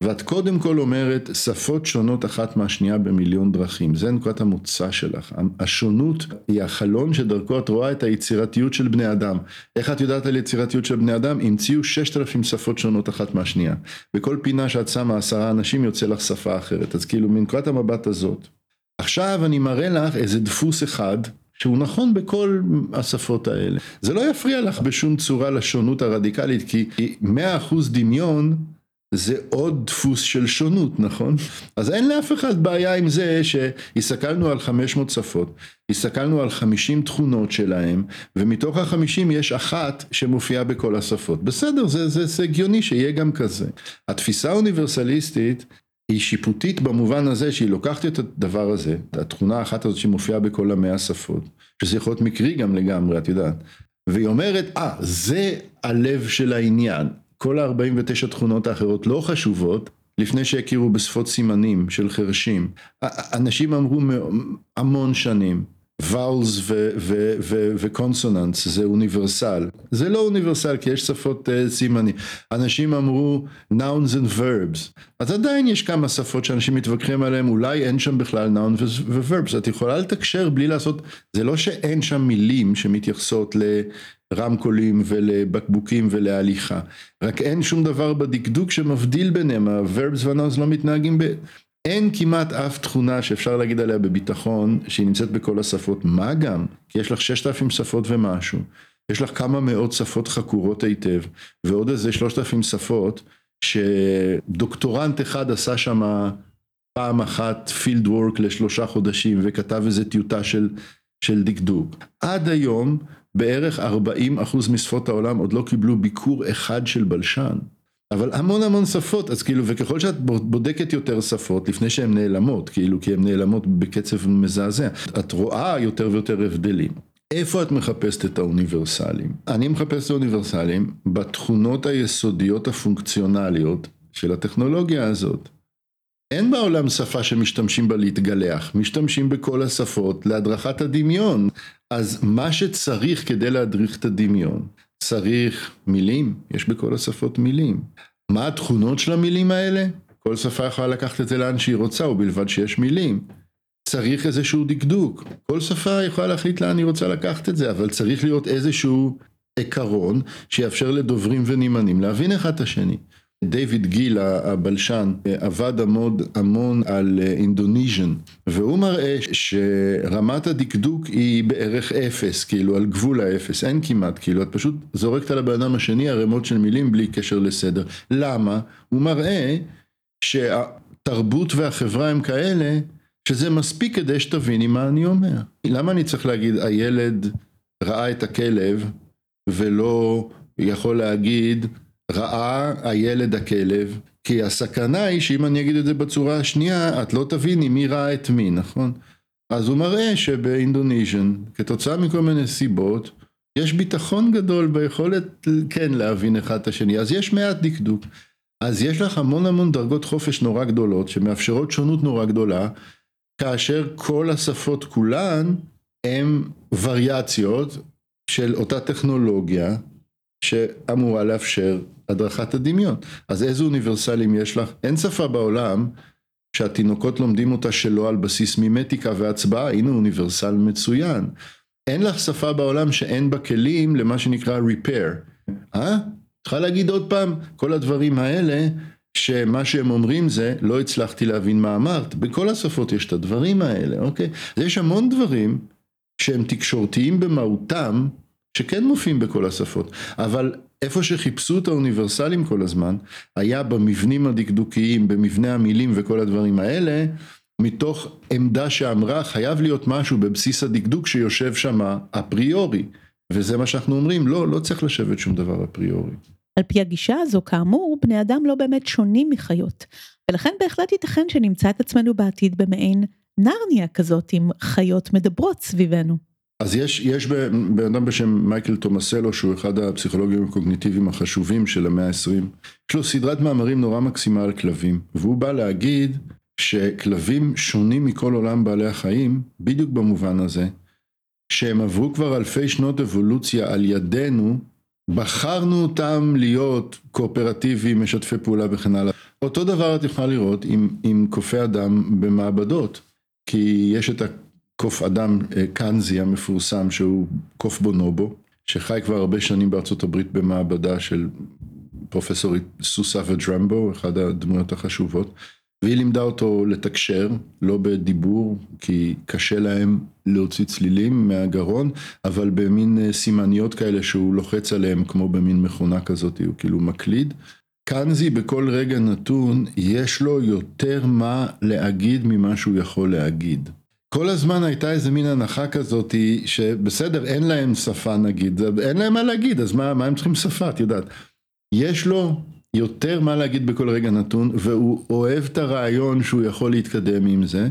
ואת קודם כל אומרת שפות שונות אחת מהשנייה במיליון דרכים, זה נקודת המוצא שלך. השונות היא החלון שדרכו את רואה את היצירתיות של בני אדם. איך את יודעת על יצירתיות של בני אדם? המציאו ששת אלפים שפות שונות אחת מהשנייה. בכל פינה שאת שמה עשרה אנשים יוצא לך שפה אחרת. אז כאילו מנקודת המבט הזאת. עכשיו אני מראה לך איזה דפוס אחד שהוא נכון בכל השפות האלה. זה לא יפריע לך בשום צורה לשונות הרדיקלית, כי 100% דמיון זה עוד דפוס של שונות, נכון? אז אין לאף אחד בעיה עם זה שהסתכלנו על 500 שפות, הסתכלנו על 50 תכונות שלהם, ומתוך ה-50 יש אחת שמופיעה בכל השפות. בסדר, זה, זה, זה הגיוני שיהיה גם כזה. התפיסה האוניברסליסטית היא שיפוטית במובן הזה שהיא לוקחת את הדבר הזה, התכונה האחת הזאת שמופיעה בכל המאה שפות, שזה יכול להיות מקרי גם לגמרי, את יודעת, והיא אומרת, אה, ah, זה הלב של העניין, כל ה-49 תכונות האחרות לא חשובות, לפני שהכירו בשפות סימנים של חרשים. אנשים אמרו המון שנים, ואולס וקונסוננס זה אוניברסל. זה לא אוניברסל כי יש שפות uh, סימנים. אנשים אמרו and verbs. אז עדיין יש כמה שפות שאנשים מתווכחים עליהן, אולי אין שם בכלל noun ו-verbs. את יכולה לתקשר בלי לעשות, זה לא שאין שם מילים שמתייחסות לרמקולים ולבקבוקים ולהליכה. רק אין שום דבר בדקדוק שמבדיל ביניהם, ה-verbs וה-nouns לא מתנהגים ב... אין כמעט אף תכונה שאפשר להגיד עליה בביטחון שהיא נמצאת בכל השפות, מה גם? כי יש לך ששת אלפים שפות ומשהו, יש לך כמה מאות שפות חקורות היטב, ועוד איזה שלושת אלפים שפות שדוקטורנט אחד עשה שם פעם אחת פילד וורק לשלושה חודשים וכתב איזה טיוטה של, של דקדוק. עד היום בערך 40% משפות העולם עוד לא קיבלו ביקור אחד של בלשן. אבל המון המון שפות, אז כאילו, וככל שאת בודקת יותר שפות, לפני שהן נעלמות, כאילו, כי הן נעלמות בקצב מזעזע, את רואה יותר ויותר הבדלים. איפה את מחפשת את האוניברסלים? אני מחפש את האוניברסלים בתכונות היסודיות הפונקציונליות של הטכנולוגיה הזאת. אין בעולם שפה שמשתמשים בה להתגלח, משתמשים בכל השפות להדרכת הדמיון. אז מה שצריך כדי להדריך את הדמיון צריך מילים, יש בכל השפות מילים. מה התכונות של המילים האלה? כל שפה יכולה לקחת את זה לאן שהיא רוצה, ובלבד שיש מילים. צריך איזשהו דקדוק. כל שפה יכולה להחליט לאן היא רוצה לקחת את זה, אבל צריך להיות איזשהו עיקרון שיאפשר לדוברים ונמענים להבין אחד את השני. דיוויד גיל הבלשן עבד המון, המון על Indonesian והוא מראה שרמת הדקדוק היא בערך אפס כאילו על גבול האפס אין כמעט כאילו את פשוט זורקת על הבן אדם השני ערימות של מילים בלי קשר לסדר למה? הוא מראה שהתרבות והחברה הם כאלה שזה מספיק כדי שתביני מה אני אומר למה אני צריך להגיד הילד ראה את הכלב ולא יכול להגיד ראה הילד הכלב, כי הסכנה היא שאם אני אגיד את זה בצורה השנייה, את לא תביני מי ראה את מי, נכון? אז הוא מראה שבאינדוניז'ן, כתוצאה מכל מיני סיבות, יש ביטחון גדול ביכולת כן להבין אחד את השני, אז יש מעט דקדוק. אז יש לך המון המון דרגות חופש נורא גדולות, שמאפשרות שונות נורא גדולה, כאשר כל השפות כולן הן וריאציות של אותה טכנולוגיה, שאמורה לאפשר הדרכת הדמיון. אז איזה אוניברסלים יש לך? אין שפה בעולם שהתינוקות לומדים אותה שלא על בסיס מימטיקה והצבעה, הנה אוניברסל מצוין. אין לך שפה בעולם שאין בה כלים למה שנקרא repair. אה? צריכה להגיד עוד פעם, כל הדברים האלה, שמה שהם אומרים זה, לא הצלחתי להבין מה אמרת. בכל השפות יש את הדברים האלה, אוקיי? אז יש המון דברים שהם תקשורתיים במהותם, שכן מופיעים בכל השפות, אבל איפה שחיפשו את האוניברסלים כל הזמן, היה במבנים הדקדוקיים, במבנה המילים וכל הדברים האלה, מתוך עמדה שאמרה חייב להיות משהו בבסיס הדקדוק שיושב שם אפריורי, וזה מה שאנחנו אומרים, לא, לא צריך לשבת שום דבר אפריורי. על פי הגישה הזו, כאמור, בני אדם לא באמת שונים מחיות, ולכן בהחלט ייתכן שנמצא את עצמנו בעתיד במעין נרניה כזאת עם חיות מדברות סביבנו. אז יש, יש בן אדם בשם מייקל תומסלו שהוא אחד הפסיכולוגים הקוגניטיביים החשובים של המאה ה-20 יש לו סדרת מאמרים נורא מקסימה על כלבים והוא בא להגיד שכלבים שונים מכל עולם בעלי החיים בדיוק במובן הזה שהם עברו כבר אלפי שנות אבולוציה על ידינו בחרנו אותם להיות קואופרטיביים משתפי פעולה וכן הלאה. אותו דבר את יכולה לראות עם, עם קופי אדם במעבדות כי יש את ה... קוף אדם אה, קנזי המפורסם שהוא קוף בונובו, שחי כבר הרבה שנים בארצות הברית במעבדה של פרופסור סוסה ודרמבו, אחד הדמויות החשובות, והיא לימדה אותו לתקשר, לא בדיבור, כי קשה להם להוציא צלילים מהגרון, אבל במין אה, סימניות כאלה שהוא לוחץ עליהם כמו במין מכונה כזאת, הוא כאילו מקליד. קנזי בכל רגע נתון, יש לו יותר מה להגיד ממה שהוא יכול להגיד. כל הזמן הייתה איזה מין הנחה כזאת שבסדר אין להם שפה נגיד, אין להם מה להגיד אז מה, מה הם צריכים שפה את יודעת. יש לו יותר מה להגיד בכל רגע נתון והוא אוהב את הרעיון שהוא יכול להתקדם עם זה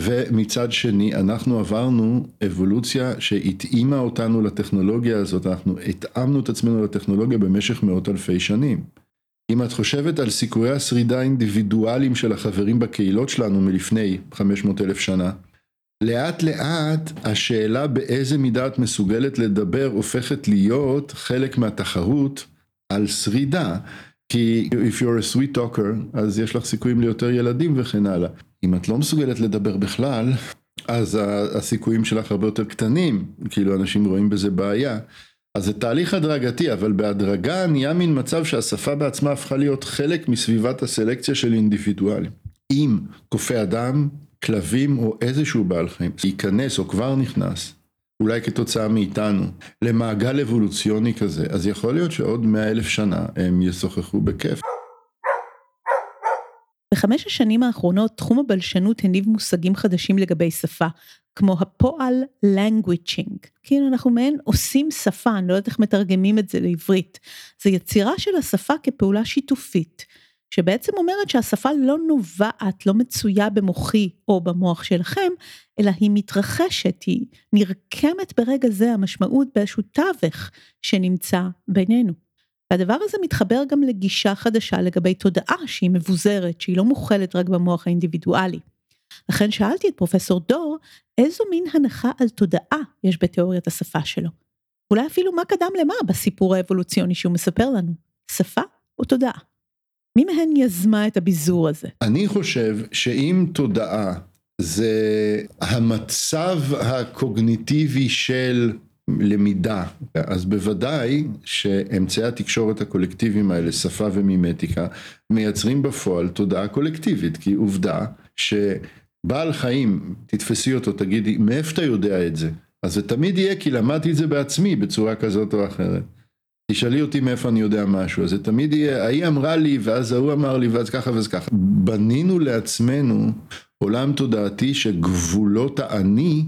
ומצד שני אנחנו עברנו אבולוציה שהתאימה אותנו לטכנולוגיה הזאת, אנחנו התאמנו את עצמנו לטכנולוגיה במשך מאות אלפי שנים. אם את חושבת על סיכויי השרידה האינדיבידואליים של החברים בקהילות שלנו מלפני 500 אלף שנה לאט לאט השאלה באיזה מידה את מסוגלת לדבר הופכת להיות חלק מהתחרות על שרידה. כי if you're a sweet talker אז יש לך סיכויים ליותר ילדים וכן הלאה. אם את לא מסוגלת לדבר בכלל אז הסיכויים שלך הרבה יותר קטנים, כאילו אנשים רואים בזה בעיה. אז זה תהליך הדרגתי, אבל בהדרגה נהיה מין מצב שהשפה בעצמה הפכה להיות חלק מסביבת הסלקציה של אינדיבידואלים. אם קופי אדם כלבים או איזשהו בעל חיים ייכנס או כבר נכנס, אולי כתוצאה מאיתנו, למעגל אבולוציוני כזה, אז יכול להיות שעוד מאה אלף שנה הם ישוחחו בכיף. בחמש השנים האחרונות תחום הבלשנות הניב מושגים חדשים לגבי שפה, כמו הפועל languaging. כאילו אנחנו מעין עושים שפה, אני לא יודעת איך מתרגמים את זה לעברית. זה יצירה של השפה כפעולה שיתופית, שבעצם אומרת שהשפה לא נובעת, לא מצויה במוחי או במוח שלכם, אלא היא מתרחשת, היא נרקמת ברגע זה המשמעות באיזשהו תווך שנמצא בינינו. והדבר הזה מתחבר גם לגישה חדשה לגבי תודעה שהיא מבוזרת, שהיא לא מוכלת רק במוח האינדיבידואלי. לכן שאלתי את פרופסור דור, איזו מין הנחה על תודעה יש בתיאוריית השפה שלו. אולי אפילו מה קדם למה בסיפור האבולוציוני שהוא מספר לנו, שפה או תודעה. מי מהן יזמה את הביזור הזה? אני חושב שאם תודעה זה המצב הקוגניטיבי של למידה. אז בוודאי שאמצעי התקשורת הקולקטיביים האלה, שפה ומימטיקה, מייצרים בפועל תודעה קולקטיבית, כי עובדה שבעל חיים, תתפסי אותו, תגידי, מאיפה אתה יודע את זה? אז זה תמיד יהיה כי למדתי את זה בעצמי בצורה כזאת או אחרת. תשאלי אותי מאיפה אני יודע משהו, אז זה תמיד יהיה, ההיא אמרה לי, ואז ההוא אמר לי, ואז ככה ואז ככה. בנינו לעצמנו עולם תודעתי שגבולות האני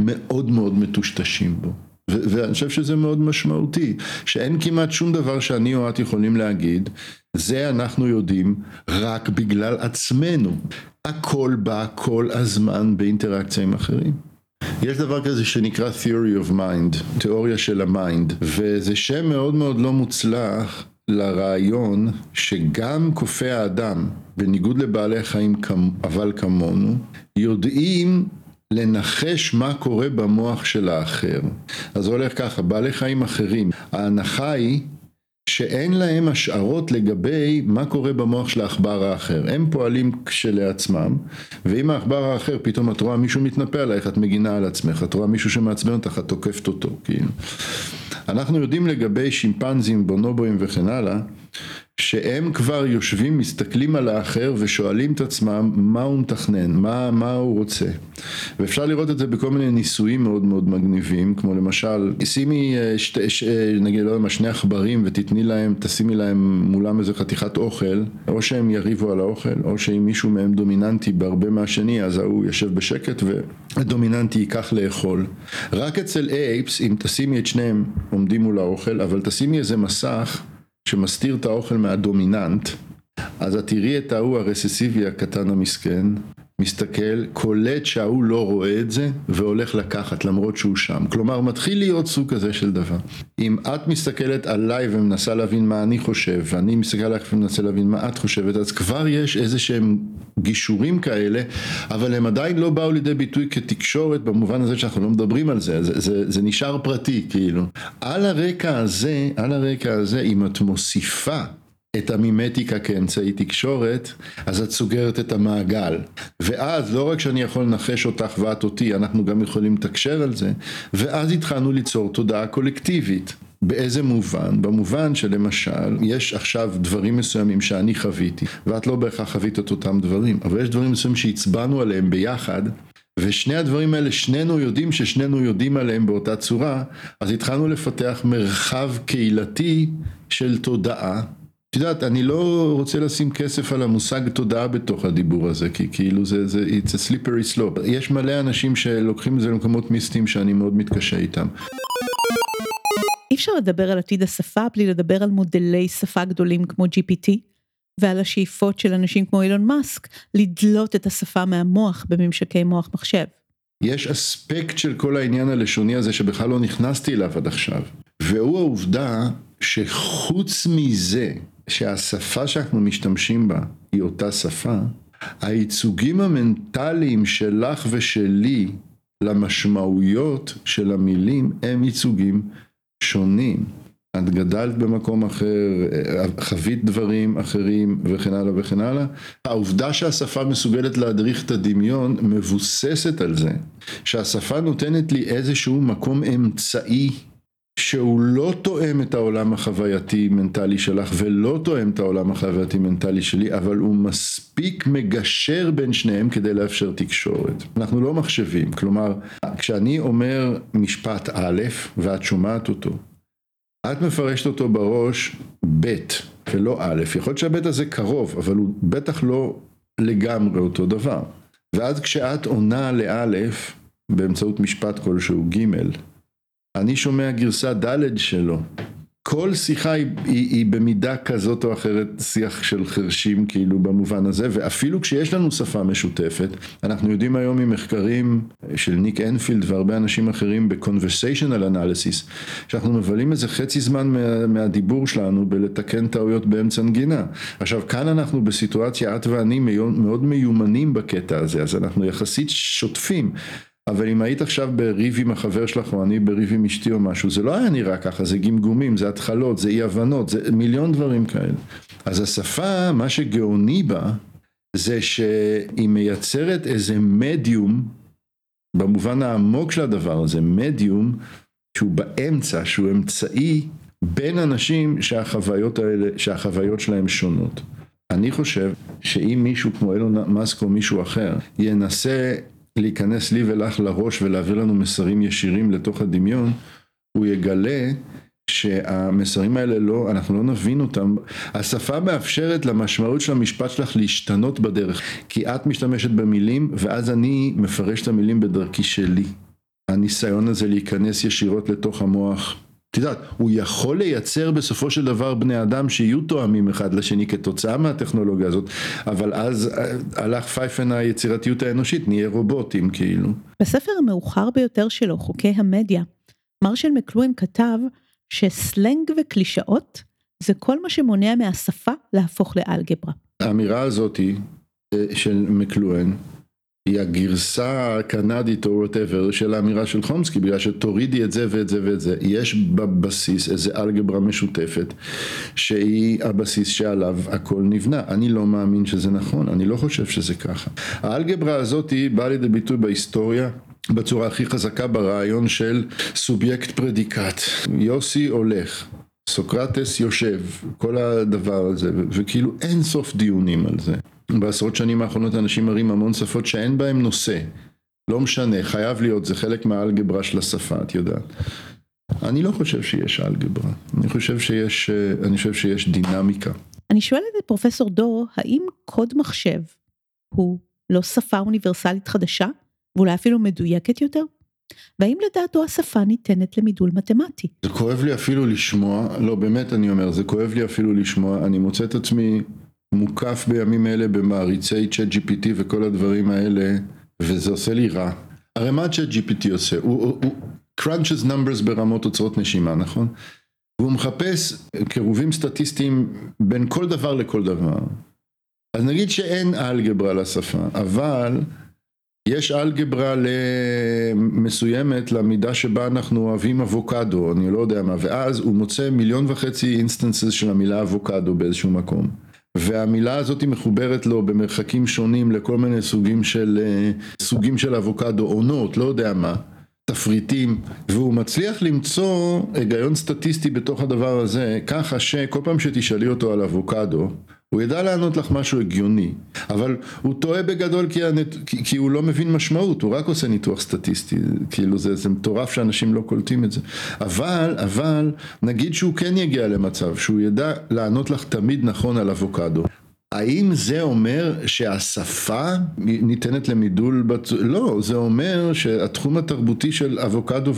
מאוד מאוד מטושטשים בו. ואני חושב שזה מאוד משמעותי, שאין כמעט שום דבר שאני או את יכולים להגיד, זה אנחנו יודעים רק בגלל עצמנו. הכל בא כל הזמן באינטראקציה עם אחרים. יש דבר כזה שנקרא Theory of Mind, תיאוריה של ה mind, וזה שם מאוד מאוד לא מוצלח לרעיון שגם קופי האדם, בניגוד לבעלי חיים אבל כמונו, יודעים לנחש מה קורה במוח של האחר. אז זה הולך ככה, בעלי חיים אחרים, ההנחה היא שאין להם השערות לגבי מה קורה במוח של העכבר האחר. הם פועלים כשלעצמם, ואם העכבר האחר פתאום את רואה מישהו מתנפל עלייך, את מגינה על עצמך, את רואה מישהו שמעצבן אותך, את תוקפת אותו, כאילו. אנחנו יודעים לגבי שימפנזים, בונובואים וכן הלאה, שהם כבר יושבים, מסתכלים על האחר ושואלים את עצמם מה הוא מתכנן, מה, מה הוא רוצה. ואפשר לראות את זה בכל מיני ניסויים מאוד מאוד מגניבים, כמו למשל, שימי, אה, שתי, ש, אה, נגיד, לא יודע מה, שני עכברים ותתני להם, תשימי להם מולם איזה חתיכת אוכל, או שהם יריבו על האוכל, או שאם מישהו מהם דומיננטי בהרבה מהשני, אז ההוא יושב בשקט והדומיננטי ייקח לאכול. רק אצל אייפס, אם תשימי את שניהם עומדים מול האוכל, אבל תשימי איזה מסך שמסתיר את האוכל מהדומיננט, אז את תראי את ההוא הרססיבי הקטן המסכן, מסתכל, קולט שההוא לא רואה את זה, והולך לקחת למרות שהוא שם. כלומר, מתחיל להיות סוג כזה של דבר. אם את מסתכלת עליי ומנסה להבין מה אני חושב, ואני מסתכל עלייך ומנסה להבין מה את חושבת, אז כבר יש איזה שהם גישורים כאלה, אבל הם עדיין לא באו לידי ביטוי כתקשורת במובן הזה שאנחנו לא מדברים על זה, זה, זה, זה נשאר פרטי כאילו. על הרקע הזה, על הרקע הזה, אם את מוסיפה את המימטיקה כאמצעי תקשורת, אז את סוגרת את המעגל. ואז לא רק שאני יכול לנחש אותך ואת אותי, אנחנו גם יכולים לתקשר על זה, ואז התחלנו ליצור תודעה קולקטיבית. באיזה מובן? במובן שלמשל, יש עכשיו דברים מסוימים שאני חוויתי, ואת לא בהכרח חווית את אותם דברים, אבל יש דברים מסוימים שהצבענו עליהם ביחד, ושני הדברים האלה, שנינו יודעים ששנינו יודעים עליהם באותה צורה, אז התחלנו לפתח מרחב קהילתי של תודעה את יודעת, אני לא רוצה לשים כסף על המושג תודעה בתוך הדיבור הזה, כי כאילו זה, זה, it's a slippery slope. יש מלא אנשים שלוקחים את זה למקומות מיסטיים שאני מאוד מתקשה איתם. אי אפשר לדבר על עתיד השפה בלי לדבר על מודלי שפה גדולים כמו GPT, ועל השאיפות של אנשים כמו אילון מאסק לדלות את השפה מהמוח בממשקי מוח מחשב. יש אספקט של כל העניין הלשוני הזה שבכלל לא נכנסתי אליו עד עכשיו, והוא העובדה שחוץ מזה שהשפה שאנחנו משתמשים בה היא אותה שפה, הייצוגים המנטליים שלך ושלי למשמעויות של המילים הם ייצוגים שונים. את גדלת במקום אחר, חווית דברים אחרים וכן הלאה וכן הלאה. העובדה שהשפה מסוגלת להדריך את הדמיון מבוססת על זה שהשפה נותנת לי איזשהו מקום אמצעי שהוא לא תואם את העולם החווייתי מנטלי שלך ולא תואם את העולם החווייתי מנטלי שלי אבל הוא מספיק מגשר בין שניהם כדי לאפשר תקשורת. אנחנו לא מחשבים, כלומר כשאני אומר משפט א' ואת שומעת אותו את מפרשת אותו בראש ב' ולא א', יכול להיות שהב' הזה קרוב אבל הוא בטח לא לגמרי אותו דבר. ואז כשאת עונה לאלף באמצעות משפט כלשהו ג' אני שומע גרסה ד' שלו. כל שיחה היא, היא, היא במידה כזאת או אחרת שיח של חרשים כאילו במובן הזה ואפילו כשיש לנו שפה משותפת אנחנו יודעים היום ממחקרים של ניק אנפילד והרבה אנשים אחרים ב-conversational analysis שאנחנו מבלים איזה חצי זמן מה, מהדיבור שלנו בלתקן טעויות באמצע נגינה עכשיו כאן אנחנו בסיטואציה את ואני מאוד מיומנים בקטע הזה אז אנחנו יחסית שוטפים אבל אם היית עכשיו בריב עם החבר שלך או אני בריב עם אשתי או משהו, זה לא היה נראה ככה, זה גמגומים, זה התחלות, זה אי הבנות, זה מיליון דברים כאלה. אז השפה, מה שגאוני בה, זה שהיא מייצרת איזה מדיום, במובן העמוק של הדבר הזה, מדיום, שהוא באמצע, שהוא אמצעי בין אנשים שהחוויות האלה, שהחוויות שלהם שונות. אני חושב שאם מישהו כמו אילון מאסק או מישהו אחר ינסה להיכנס לי ולך לראש ולהעביר לנו מסרים ישירים לתוך הדמיון, הוא יגלה שהמסרים האלה לא, אנחנו לא נבין אותם. השפה מאפשרת למשמעות של המשפט שלך להשתנות בדרך, כי את משתמשת במילים ואז אני מפרש את המילים בדרכי שלי. הניסיון הזה להיכנס ישירות לתוך המוח. את יודעת, הוא יכול לייצר בסופו של דבר בני אדם שיהיו תואמים אחד לשני כתוצאה מהטכנולוגיה הזאת, אבל אז אה, הלך פייפן היצירתיות האנושית, נהיה רובוטים כאילו. בספר המאוחר ביותר שלו, חוקי המדיה, מרשל מקלוהן כתב שסלנג וקלישאות זה כל מה שמונע מהשפה להפוך לאלגברה. האמירה הזאתי אה, של מקלוהן היא הגרסה הקנדית או whatever של האמירה של חומסקי בגלל שתורידי את זה ואת זה ואת זה. יש בבסיס איזה אלגברה משותפת שהיא הבסיס שעליו הכל נבנה. אני לא מאמין שזה נכון אני לא חושב שזה ככה. האלגברה הזאת היא באה לידי ביטוי בהיסטוריה בצורה הכי חזקה ברעיון של סובייקט פרדיקט. יוסי הולך סוקרטס יושב, כל הדבר הזה, וכאילו אין סוף דיונים על זה. בעשרות שנים האחרונות אנשים מראים המון שפות שאין בהם נושא. לא משנה, חייב להיות, זה חלק מהאלגברה של השפה, את יודעת. אני לא חושב שיש אלגברה, אני חושב שיש, אני חושב שיש דינמיקה. אני שואלת את פרופסור דור, האם קוד מחשב הוא לא שפה אוניברסלית חדשה, ואולי אפילו מדויקת יותר? והאם לדעתו השפה ניתנת למידול מתמטי? זה כואב לי אפילו לשמוע, לא באמת אני אומר, זה כואב לי אפילו לשמוע, אני מוצא את עצמי מוקף בימים אלה במעריצי צ'אט GPT וכל הדברים האלה, וזה עושה לי רע. הרי מה צ'אט GPT עושה? הוא, crunches numbers ברמות אוצרות נשימה, נכון? והוא מחפש קירובים סטטיסטיים בין כל דבר לכל דבר. אז נגיד שאין אלגברה לשפה, אבל יש אלגברה מסוימת למידה שבה אנחנו אוהבים אבוקדו, אני לא יודע מה, ואז הוא מוצא מיליון וחצי instances של המילה אבוקדו באיזשהו מקום. והמילה הזאת מחוברת לו במרחקים שונים לכל מיני סוגים של, אה, סוגים של אבוקדו, עונות, לא יודע מה, תפריטים, והוא מצליח למצוא היגיון סטטיסטי בתוך הדבר הזה, ככה שכל פעם שתשאלי אותו על אבוקדו, הוא ידע לענות לך משהו הגיוני, אבל הוא טועה בגדול כי, הנת... כי, הוא לא מבין משמעות, הוא רק עושה ניתוח סטטיסטי, כאילו זה, זה מטורף שאנשים לא קולטים את זה. אבל, אבל, נגיד שהוא כן יגיע למצב שהוא ידע לענות לך תמיד נכון על אבוקדו. האם זה אומר שהשפה ניתנת למידול? לא, זה אומר שהתחום התרבותי של אבוקדו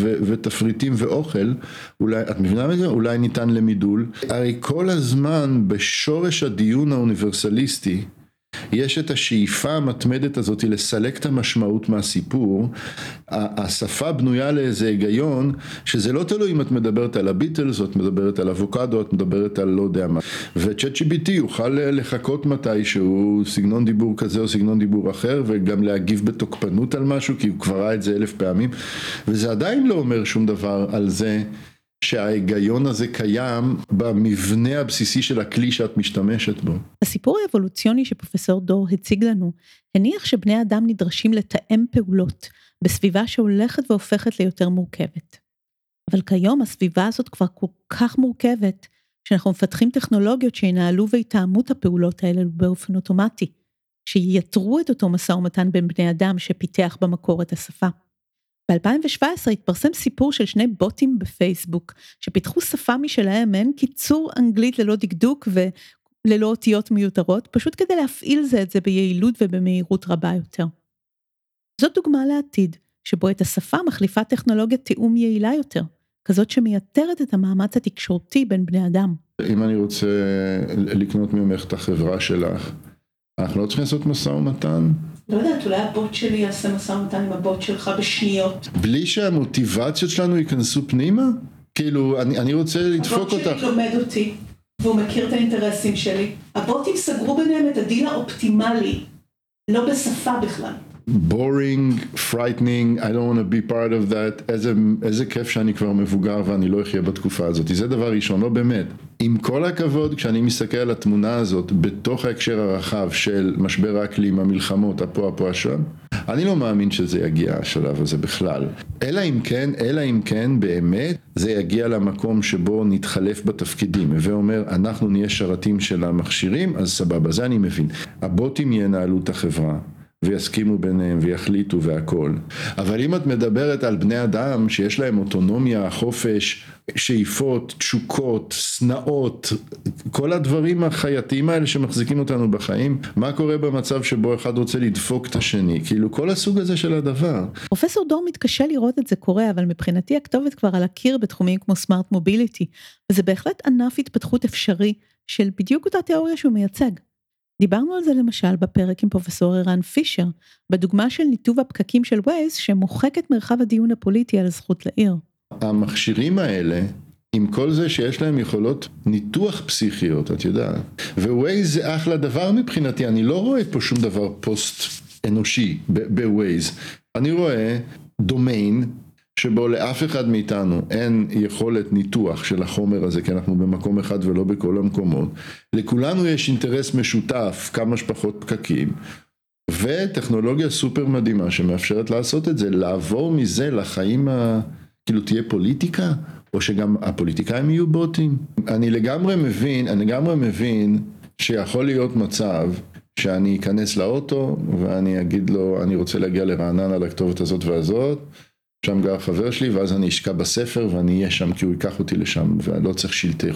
ותפריטים ואוכל, אולי, את מבינה מזה? אולי ניתן למידול. הרי כל הזמן בשורש הדיון האוניברסליסטי יש את השאיפה המתמדת הזאת לסלק את המשמעות מהסיפור, השפה בנויה לאיזה היגיון שזה לא תלוי אם את מדברת על הביטלס או את מדברת על אבוקדו, את מדברת על לא יודע מה, וצ'אט GBT יוכל לחכות מתישהו סגנון דיבור כזה או סגנון דיבור אחר וגם להגיב בתוקפנות על משהו כי הוא כבר ראה את זה אלף פעמים. וזה עדיין לא אומר שום דבר על זה שההיגיון הזה קיים במבנה הבסיסי של הכלי שאת משתמשת בו. הסיפור האבולוציוני שפרופסור דור הציג לנו, הניח שבני אדם נדרשים לתאם פעולות בסביבה שהולכת והופכת ליותר מורכבת. אבל כיום הסביבה הזאת כבר כל כך מורכבת, שאנחנו מפתחים טכנולוגיות שינהלו ויתאמו את הפעולות האלה באופן אוטומטי, שייתרו את אותו משא ומתן בין בני אדם שפיתח במקור את השפה. ב-2017 התפרסם סיפור של שני בוטים בפייסבוק, שפיתחו שפה משלהם, מעין קיצור אנגלית ללא דקדוק וללא אותיות מיותרות, פשוט כדי להפעיל זה את זה ביעילות ובמהירות רבה יותר. זאת דוגמה לעתיד, שבו את השפה מחליפה טכנולוגיית תיאום יעילה יותר, כזאת שמייתרת את המאמץ התקשורתי בין בני אדם. אם אני רוצה לקנות ממך את החברה שלך, אנחנו לא צריכים לעשות משא ומתן? לא יודעת, אולי הבוט שלי יעשה משא ומתן עם הבוט שלך בשניות. בלי שהמוטיבציות שלנו ייכנסו פנימה? כאילו, אני, אני רוצה לדפוק אותך. הבוט שלי לומד אותי, והוא מכיר את האינטרסים שלי. הבוטים סגרו ביניהם את הדיל האופטימלי, לא בשפה בכלל. Boring, frightening, I don't want to be part of that, איזה, איזה כיף שאני כבר מבוגר ואני לא אחיה בתקופה הזאת, זה דבר ראשון, לא באמת. עם כל הכבוד, כשאני מסתכל על התמונה הזאת בתוך ההקשר הרחב של משבר האקלים, המלחמות, הפה, הפה, השם, אני לא מאמין שזה יגיע השלב הזה בכלל. אלא אם כן, אלא אם כן באמת זה יגיע למקום שבו נתחלף בתפקידים. הווה אומר, אנחנו נהיה שרתים של המכשירים, אז סבבה, זה אני מבין. הבוטים ינהלו את החברה. ויסכימו ביניהם ויחליטו והכל. אבל אם את מדברת על בני אדם שיש להם אוטונומיה, חופש, שאיפות, תשוקות, שנאות, כל הדברים החייתיים האלה שמחזיקים אותנו בחיים, מה קורה במצב שבו אחד רוצה לדפוק את השני? כאילו כל הסוג הזה של הדבר. פרופסור דור מתקשה לראות את זה קורה, אבל מבחינתי הכתובת כבר על הקיר בתחומים כמו smart mobility, וזה בהחלט ענף התפתחות אפשרי של בדיוק אותה תיאוריה שהוא מייצג. דיברנו על זה למשל בפרק עם פרופסור ערן פישר, בדוגמה של ניתוב הפקקים של ווייז שמוחק את מרחב הדיון הפוליטי על הזכות לעיר. המכשירים האלה, עם כל זה שיש להם יכולות ניתוח פסיכיות, את יודעת, ווייז זה אחלה דבר מבחינתי, אני לא רואה פה שום דבר פוסט אנושי בווייז, אני רואה דומיין שבו לאף אחד מאיתנו אין יכולת ניתוח של החומר הזה, כי אנחנו במקום אחד ולא בכל המקומות. לכולנו יש אינטרס משותף, כמה שפחות פקקים, וטכנולוגיה סופר מדהימה שמאפשרת לעשות את זה, לעבור מזה לחיים ה... כאילו תהיה פוליטיקה, או שגם הפוליטיקאים יהיו בוטים. אני לגמרי מבין, אני לגמרי מבין שיכול להיות מצב שאני אכנס לאוטו ואני אגיד לו, אני רוצה להגיע לרעננה לכתובת הזאת והזאת. שם גר חבר שלי, ואז אני אשקע בספר ואני אהיה שם כי הוא ייקח אותי לשם, ואני לא צריך שלטי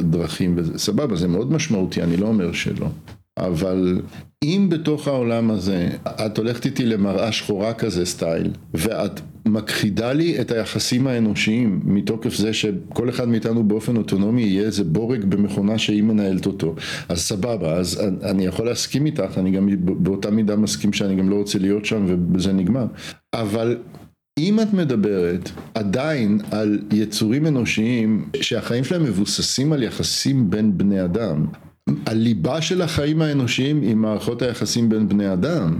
דרכים וזה, סבבה, זה מאוד משמעותי, אני לא אומר שלא. אבל אם בתוך העולם הזה את הולכת איתי למראה שחורה כזה סטייל, ואת מכחידה לי את היחסים האנושיים מתוקף זה שכל אחד מאיתנו באופן אוטונומי יהיה איזה בורג במכונה שהיא מנהלת אותו, אז סבבה, אז אני יכול להסכים איתך, אני גם באותה מידה מסכים שאני גם לא רוצה להיות שם ובזה נגמר, אבל אם את מדברת עדיין על יצורים אנושיים שהחיים שלהם מבוססים על יחסים בין בני אדם, הליבה של החיים האנושיים היא מערכות היחסים בין בני אדם.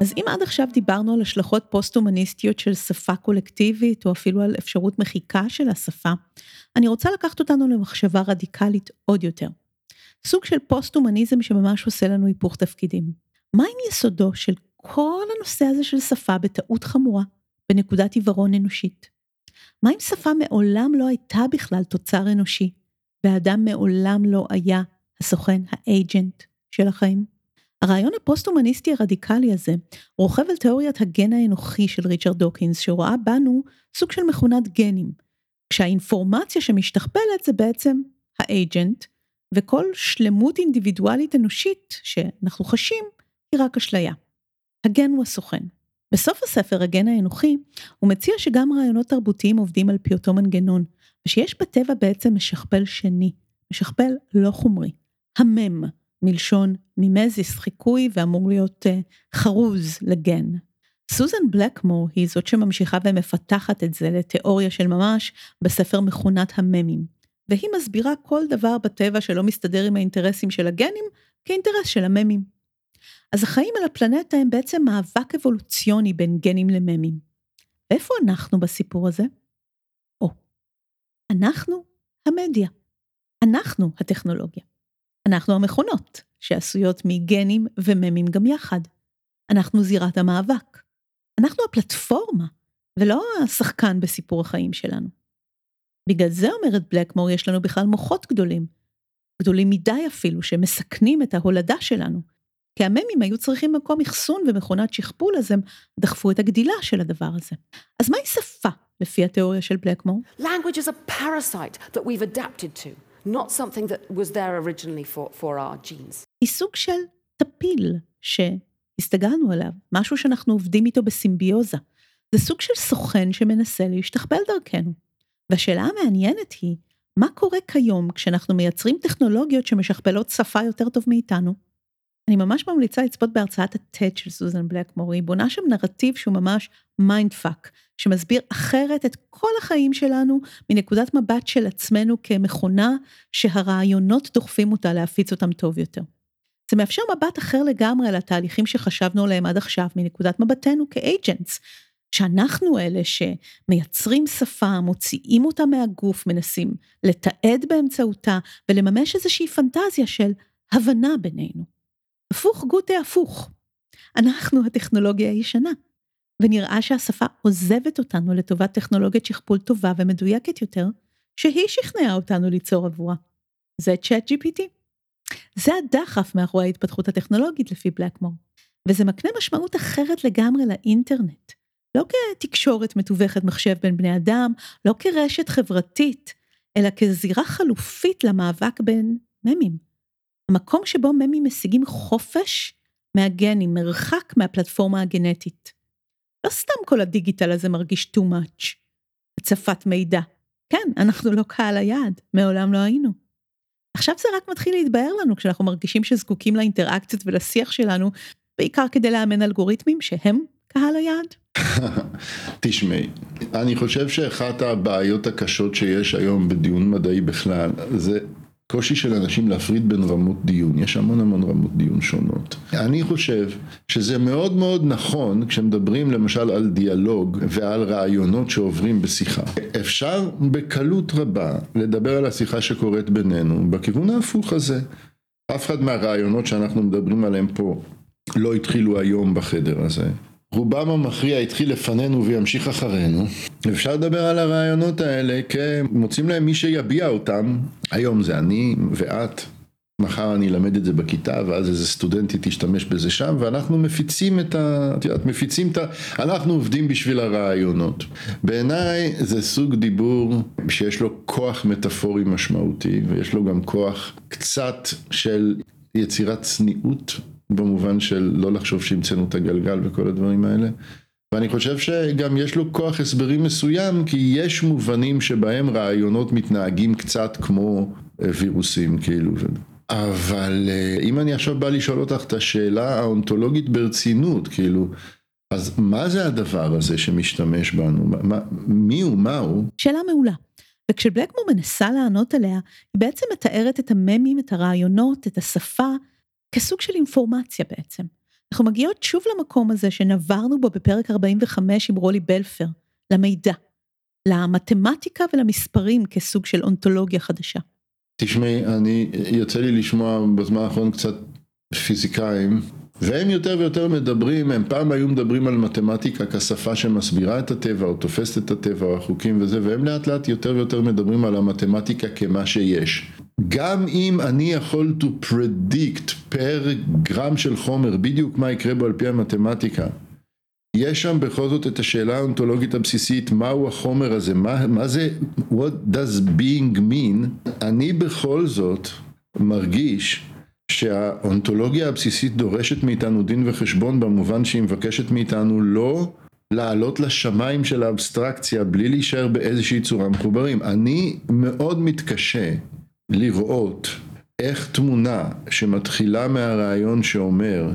אז אם עד עכשיו דיברנו על השלכות פוסט-הומניסטיות של שפה קולקטיבית, או אפילו על אפשרות מחיקה של השפה, אני רוצה לקחת אותנו למחשבה רדיקלית עוד יותר. סוג של פוסט-הומניזם שממש עושה לנו היפוך תפקידים. מה אם יסודו של כל הנושא הזה של שפה בטעות חמורה, בנקודת עיוורון אנושית. מה אם שפה מעולם לא הייתה בכלל תוצר אנושי, והאדם מעולם לא היה הסוכן, ה agent של החיים? הרעיון הפוסט-הומניסטי הרדיקלי הזה רוכב על תיאוריית הגן האנוכי של ריצ'רד דוקינס, שרואה בנו סוג של מכונת גנים, כשהאינפורמציה שמשתכפלת זה בעצם האג'נט, וכל שלמות אינדיבידואלית אנושית שאנחנו חשים היא רק אשליה. הגן הוא הסוכן. בסוף הספר, הגן האנוכי, הוא מציע שגם רעיונות תרבותיים עובדים על פי אותו מנגנון, ושיש בטבע בעצם משכפל שני, משכפל לא חומרי, המם, מלשון מימזיס, חיקוי, ואמור להיות uh, חרוז לגן. סוזן בלקמור היא זאת שממשיכה ומפתחת את זה לתיאוריה של ממש בספר מכונת הממים, והיא מסבירה כל דבר בטבע שלא מסתדר עם האינטרסים של הגנים כאינטרס של הממים. אז החיים על הפלנטה הם בעצם מאבק אבולוציוני בין גנים לממים. ואיפה אנחנו בסיפור הזה? או, אנחנו המדיה. אנחנו הטכנולוגיה. אנחנו המכונות, שעשויות מגנים וממים גם יחד. אנחנו זירת המאבק. אנחנו הפלטפורמה, ולא השחקן בסיפור החיים שלנו. בגלל זה אומרת בלקמור, יש לנו בכלל מוחות גדולים. גדולים מדי אפילו, שמסכנים את ההולדה שלנו. כי הממים היו צריכים מקום אחסון ומכונת שכפול, אז הם דחפו את הגדילה של הדבר הזה. אז מהי שפה, לפי התיאוריה של בלקמור? Language is a parasite that we've adapted to, not something that was there originally for, for our genes. היא סוג של טפיל שהסתגלנו עליו, משהו שאנחנו עובדים איתו בסימביוזה. זה סוג של סוכן שמנסה להשתכפל דרכנו. והשאלה המעניינת היא, מה קורה כיום כשאנחנו מייצרים טכנולוגיות שמשכפלות שפה יותר טוב מאיתנו? אני ממש ממליצה לצפות בהרצאת הטד של סוזן בלקמור, היא בונה שם נרטיב שהוא ממש mind fuck, שמסביר אחרת את כל החיים שלנו מנקודת מבט של עצמנו כמכונה שהרעיונות דוחפים אותה להפיץ אותם טוב יותר. זה מאפשר מבט אחר לגמרי על התהליכים שחשבנו עליהם עד עכשיו מנקודת מבטנו כ agents, שאנחנו אלה שמייצרים שפה, מוציאים אותה מהגוף, מנסים לתעד באמצעותה ולממש איזושהי פנטזיה של הבנה בינינו. הפוך גוטה הפוך. אנחנו הטכנולוגיה הישנה, ונראה שהשפה עוזבת אותנו לטובת טכנולוגיית שכפול טובה ומדויקת יותר, שהיא שכנעה אותנו ליצור עבורה. זה צ'אט GPT. זה הדחף מאחורי ההתפתחות הטכנולוגית לפי בלקמור, וזה מקנה משמעות אחרת לגמרי לאינטרנט. לא כתקשורת מתווכת מחשב בין בני אדם, לא כרשת חברתית, אלא כזירה חלופית למאבק בין ממים. המקום שבו ממים משיגים חופש מהגנים, מרחק מהפלטפורמה הגנטית. לא סתם כל הדיגיטל הזה מרגיש too much. הצפת מידע. כן, אנחנו לא קהל היעד, מעולם לא היינו. עכשיו זה רק מתחיל להתבהר לנו כשאנחנו מרגישים שזקוקים לאינטראקציות ולשיח שלנו, בעיקר כדי לאמן אלגוריתמים שהם קהל היעד. *laughs* תשמעי, אני חושב שאחת הבעיות הקשות שיש היום בדיון מדעי בכלל, זה קושי של אנשים להפריד בין רמות דיון, יש המון המון רמות דיון שונות. אני חושב שזה מאוד מאוד נכון כשמדברים למשל על דיאלוג ועל רעיונות שעוברים בשיחה. אפשר בקלות רבה לדבר על השיחה שקורית בינינו בכיוון ההפוך הזה. אף אחד מהרעיונות שאנחנו מדברים עליהם פה לא התחילו היום בחדר הזה. רובם המכריע התחיל לפנינו וימשיך אחרינו. אפשר לדבר על הרעיונות האלה כמוצאים להם מי שיביע אותם. היום זה אני ואת, מחר אני אלמד את זה בכיתה ואז איזה סטודנטית תשתמש בזה שם ואנחנו מפיצים את ה... את יודעת, מפיצים את ה... אנחנו עובדים בשביל הרעיונות. בעיניי זה סוג דיבור שיש לו כוח מטאפורי משמעותי ויש לו גם כוח קצת של יצירת צניעות במובן של לא לחשוב שהמצאנו את הגלגל וכל הדברים האלה. ואני חושב שגם יש לו כוח הסברי מסוים, כי יש מובנים שבהם רעיונות מתנהגים קצת כמו אה, וירוסים, כאילו. אבל אה, אם אני עכשיו בא לשאול אותך את השאלה האונתולוגית ברצינות, כאילו, אז מה זה הדבר הזה שמשתמש בנו? מה, מי הוא? מה הוא? שאלה מעולה. וכשבלקמור מנסה לענות עליה, היא בעצם מתארת את הממים, את הרעיונות, את השפה, כסוג של אינפורמציה בעצם. אנחנו מגיעות שוב למקום הזה שנברנו בו בפרק 45 עם רולי בלפר, למידע, למתמטיקה ולמספרים כסוג של אונתולוגיה חדשה. תשמעי, אני, יוצא לי לשמוע בזמן האחרון קצת פיזיקאים, והם יותר ויותר מדברים, הם פעם היו מדברים על מתמטיקה כשפה שמסבירה את הטבע, או תופסת את הטבע, או החוקים וזה, והם לאט לאט יותר ויותר מדברים על המתמטיקה כמה שיש. גם אם אני יכול to predict פר גרם של חומר בדיוק מה יקרה בו על פי המתמטיקה, יש שם בכל זאת את השאלה האונתולוגית הבסיסית, מהו החומר הזה, מה, מה זה, what does being mean, אני בכל זאת מרגיש שהאונתולוגיה הבסיסית דורשת מאיתנו דין וחשבון במובן שהיא מבקשת מאיתנו לא לעלות לשמיים של האבסטרקציה בלי להישאר באיזושהי צורה מחוברים. אני מאוד מתקשה לראות איך תמונה שמתחילה מהרעיון שאומר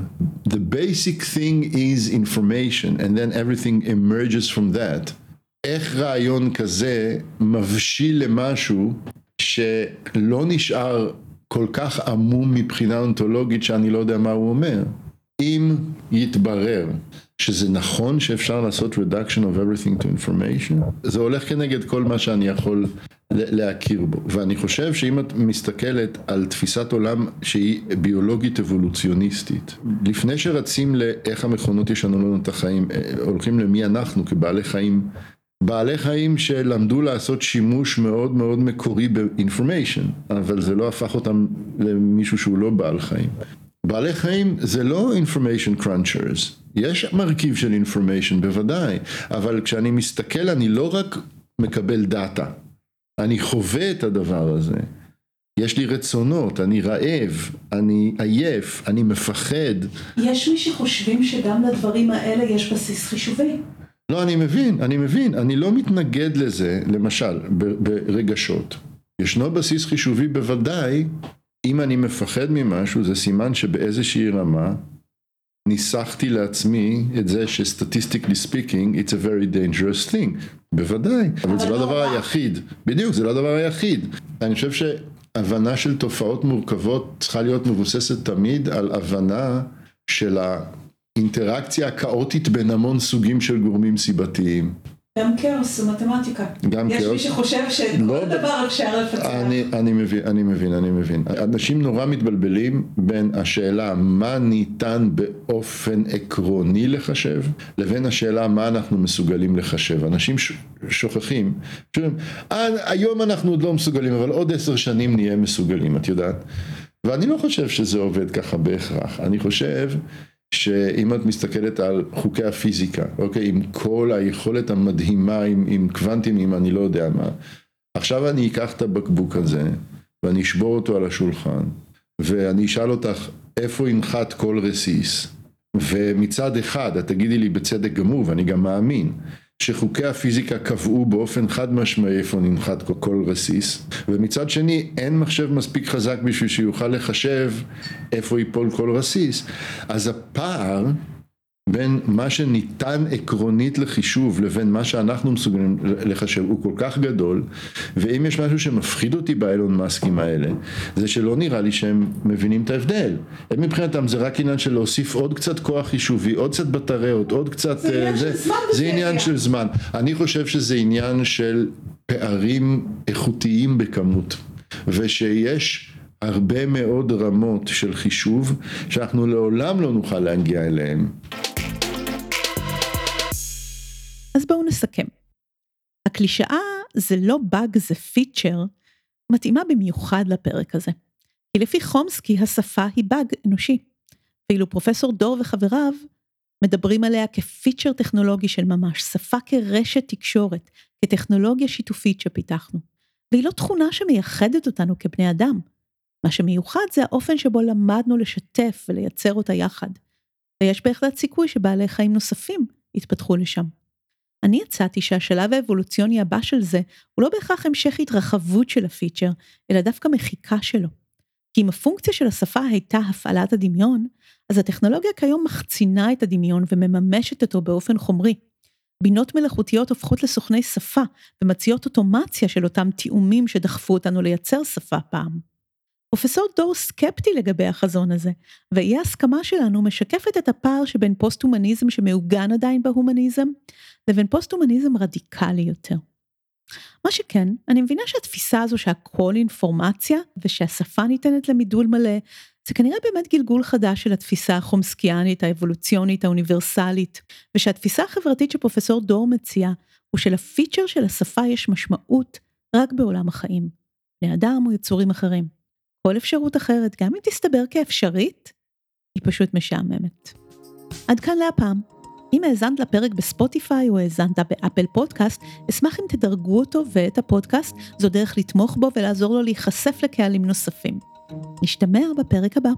The basic thing is information and then everything emerges from that איך רעיון כזה מבשיל למשהו שלא נשאר כל כך עמום מבחינה אונתולוגית שאני לא יודע מה הוא אומר. אם יתברר שזה נכון שאפשר לעשות reduction of everything to information, זה הולך כנגד כל מה שאני יכול להכיר בו. ואני חושב שאם את מסתכלת על תפיסת עולם שהיא ביולוגית אבולוציוניסטית, לפני שרצים לאיך המכונות ישנו לנו את החיים, אה, הולכים למי אנחנו כבעלי חיים בעלי חיים שלמדו לעשות שימוש מאוד מאוד מקורי באינפורמיישן, אבל זה לא הפך אותם למישהו שהוא לא בעל חיים. בעלי חיים זה לא information crunchers, יש מרכיב של information בוודאי, אבל כשאני מסתכל אני לא רק מקבל דאטה, אני חווה את הדבר הזה. יש לי רצונות, אני רעב, אני עייף, אני מפחד. יש מי שחושבים שגם לדברים האלה יש בסיס חישובי. לא, אני מבין, אני מבין, אני לא מתנגד לזה, למשל, ברגשות. ישנו בסיס חישובי בוודאי, אם אני מפחד ממשהו, זה סימן שבאיזושהי רמה ניסחתי לעצמי את זה ש statistically speaking, it's a very dangerous thing. בוודאי, אבל זה לא הדבר היחיד. בדיוק, זה לא הדבר היחיד. אני חושב שהבנה של תופעות מורכבות צריכה להיות מבוססת תמיד על הבנה של ה... אינטראקציה כאוטית בין המון סוגים של גורמים סיבתיים. גם כאוס זה מתמטיקה. גם יש מי כאוס. שחושב שכל לא, דבר אפשר לפצח. אני, אני מבין, אני מבין, אני מבין. אנשים נורא מתבלבלים בין השאלה מה ניתן באופן עקרוני לחשב, לבין השאלה מה אנחנו מסוגלים לחשב. אנשים ש- שוכחים, שאומרים, "אה, היום אנחנו עוד לא מסוגלים, אבל עוד עשר שנים נהיה מסוגלים, את יודעת. ואני לא חושב שזה עובד ככה בהכרח. אני חושב שאם את מסתכלת על חוקי הפיזיקה, אוקיי, עם כל היכולת המדהימה, עם, עם קוונטים, עם אני לא יודע מה, עכשיו אני אקח את הבקבוק הזה, ואני אשבור אותו על השולחן, ואני אשאל אותך, איפה ינחת כל רסיס? ומצד אחד, את תגידי לי בצדק גמור, ואני גם מאמין, שחוקי הפיזיקה קבעו באופן חד משמעי איפה ננחת כל- רסיס, ומצד שני אין מחשב מספיק חזק בשביל שיוכל לחשב איפה ייפול כל רסיס, אז הפער בין מה שניתן עקרונית לחישוב לבין מה שאנחנו מסוגלים לחשב הוא כל כך גדול ואם יש משהו שמפחיד אותי באילון מאסקים האלה זה שלא נראה לי שהם מבינים את ההבדל. הם מבחינתם זה רק עניין של להוסיף עוד קצת כוח חישובי עוד קצת בטריות עוד קצת זה עניין אה, של זמן זה עניין. של זמן. אני חושב שזה עניין של פערים איכותיים בכמות ושיש הרבה מאוד רמות של חישוב שאנחנו לעולם לא נוכל להגיע אליהן נסכם. הקלישאה זה לא באג זה פיצ'ר, מתאימה במיוחד לפרק הזה. כי לפי חומסקי השפה היא באג אנושי, ואילו פרופסור דור וחבריו מדברים עליה כפיצ'ר טכנולוגי של ממש, שפה כרשת תקשורת, כטכנולוגיה שיתופית שפיתחנו. והיא לא תכונה שמייחדת אותנו כבני אדם. מה שמיוחד זה האופן שבו למדנו לשתף ולייצר אותה יחד. ויש בהחלט סיכוי שבעלי חיים נוספים יתפתחו לשם. אני הצעתי שהשלב האבולוציוני הבא של זה הוא לא בהכרח המשך התרחבות של הפיצ'ר, אלא דווקא מחיקה שלו. כי אם הפונקציה של השפה הייתה הפעלת הדמיון, אז הטכנולוגיה כיום מחצינה את הדמיון ומממשת אותו באופן חומרי. בינות מלאכותיות הופכות לסוכני שפה ומציעות אוטומציה של אותם תיאומים שדחפו אותנו לייצר שפה פעם. פרופסור דור סקפטי לגבי החזון הזה, ואי ההסכמה שלנו משקפת את הפער שבין פוסט-הומניזם שמעוגן עדיין בהומניזם, לבין פוסט-הומניזם רדיקלי יותר. מה שכן, אני מבינה שהתפיסה הזו שהכל אינפורמציה ושהשפה ניתנת למידול מלא, זה כנראה באמת גלגול חדש של התפיסה החומסקיאנית, האבולוציונית, האוניברסלית, ושהתפיסה החברתית שפרופסור דור מציע, הוא שלפיצ'ר של השפה יש משמעות רק בעולם החיים, בני אדם או יצורים אחרים. כל אפשרות אחרת, גם אם תסתבר כאפשרית, היא פשוט משעממת. עד כאן להפעם. אם האזנת לפרק בספוטיפיי או האזנת באפל פודקאסט, אשמח אם תדרגו אותו ואת הפודקאסט, זו דרך לתמוך בו ולעזור לו להיחשף לקהלים נוספים. נשתמע בפרק הבא.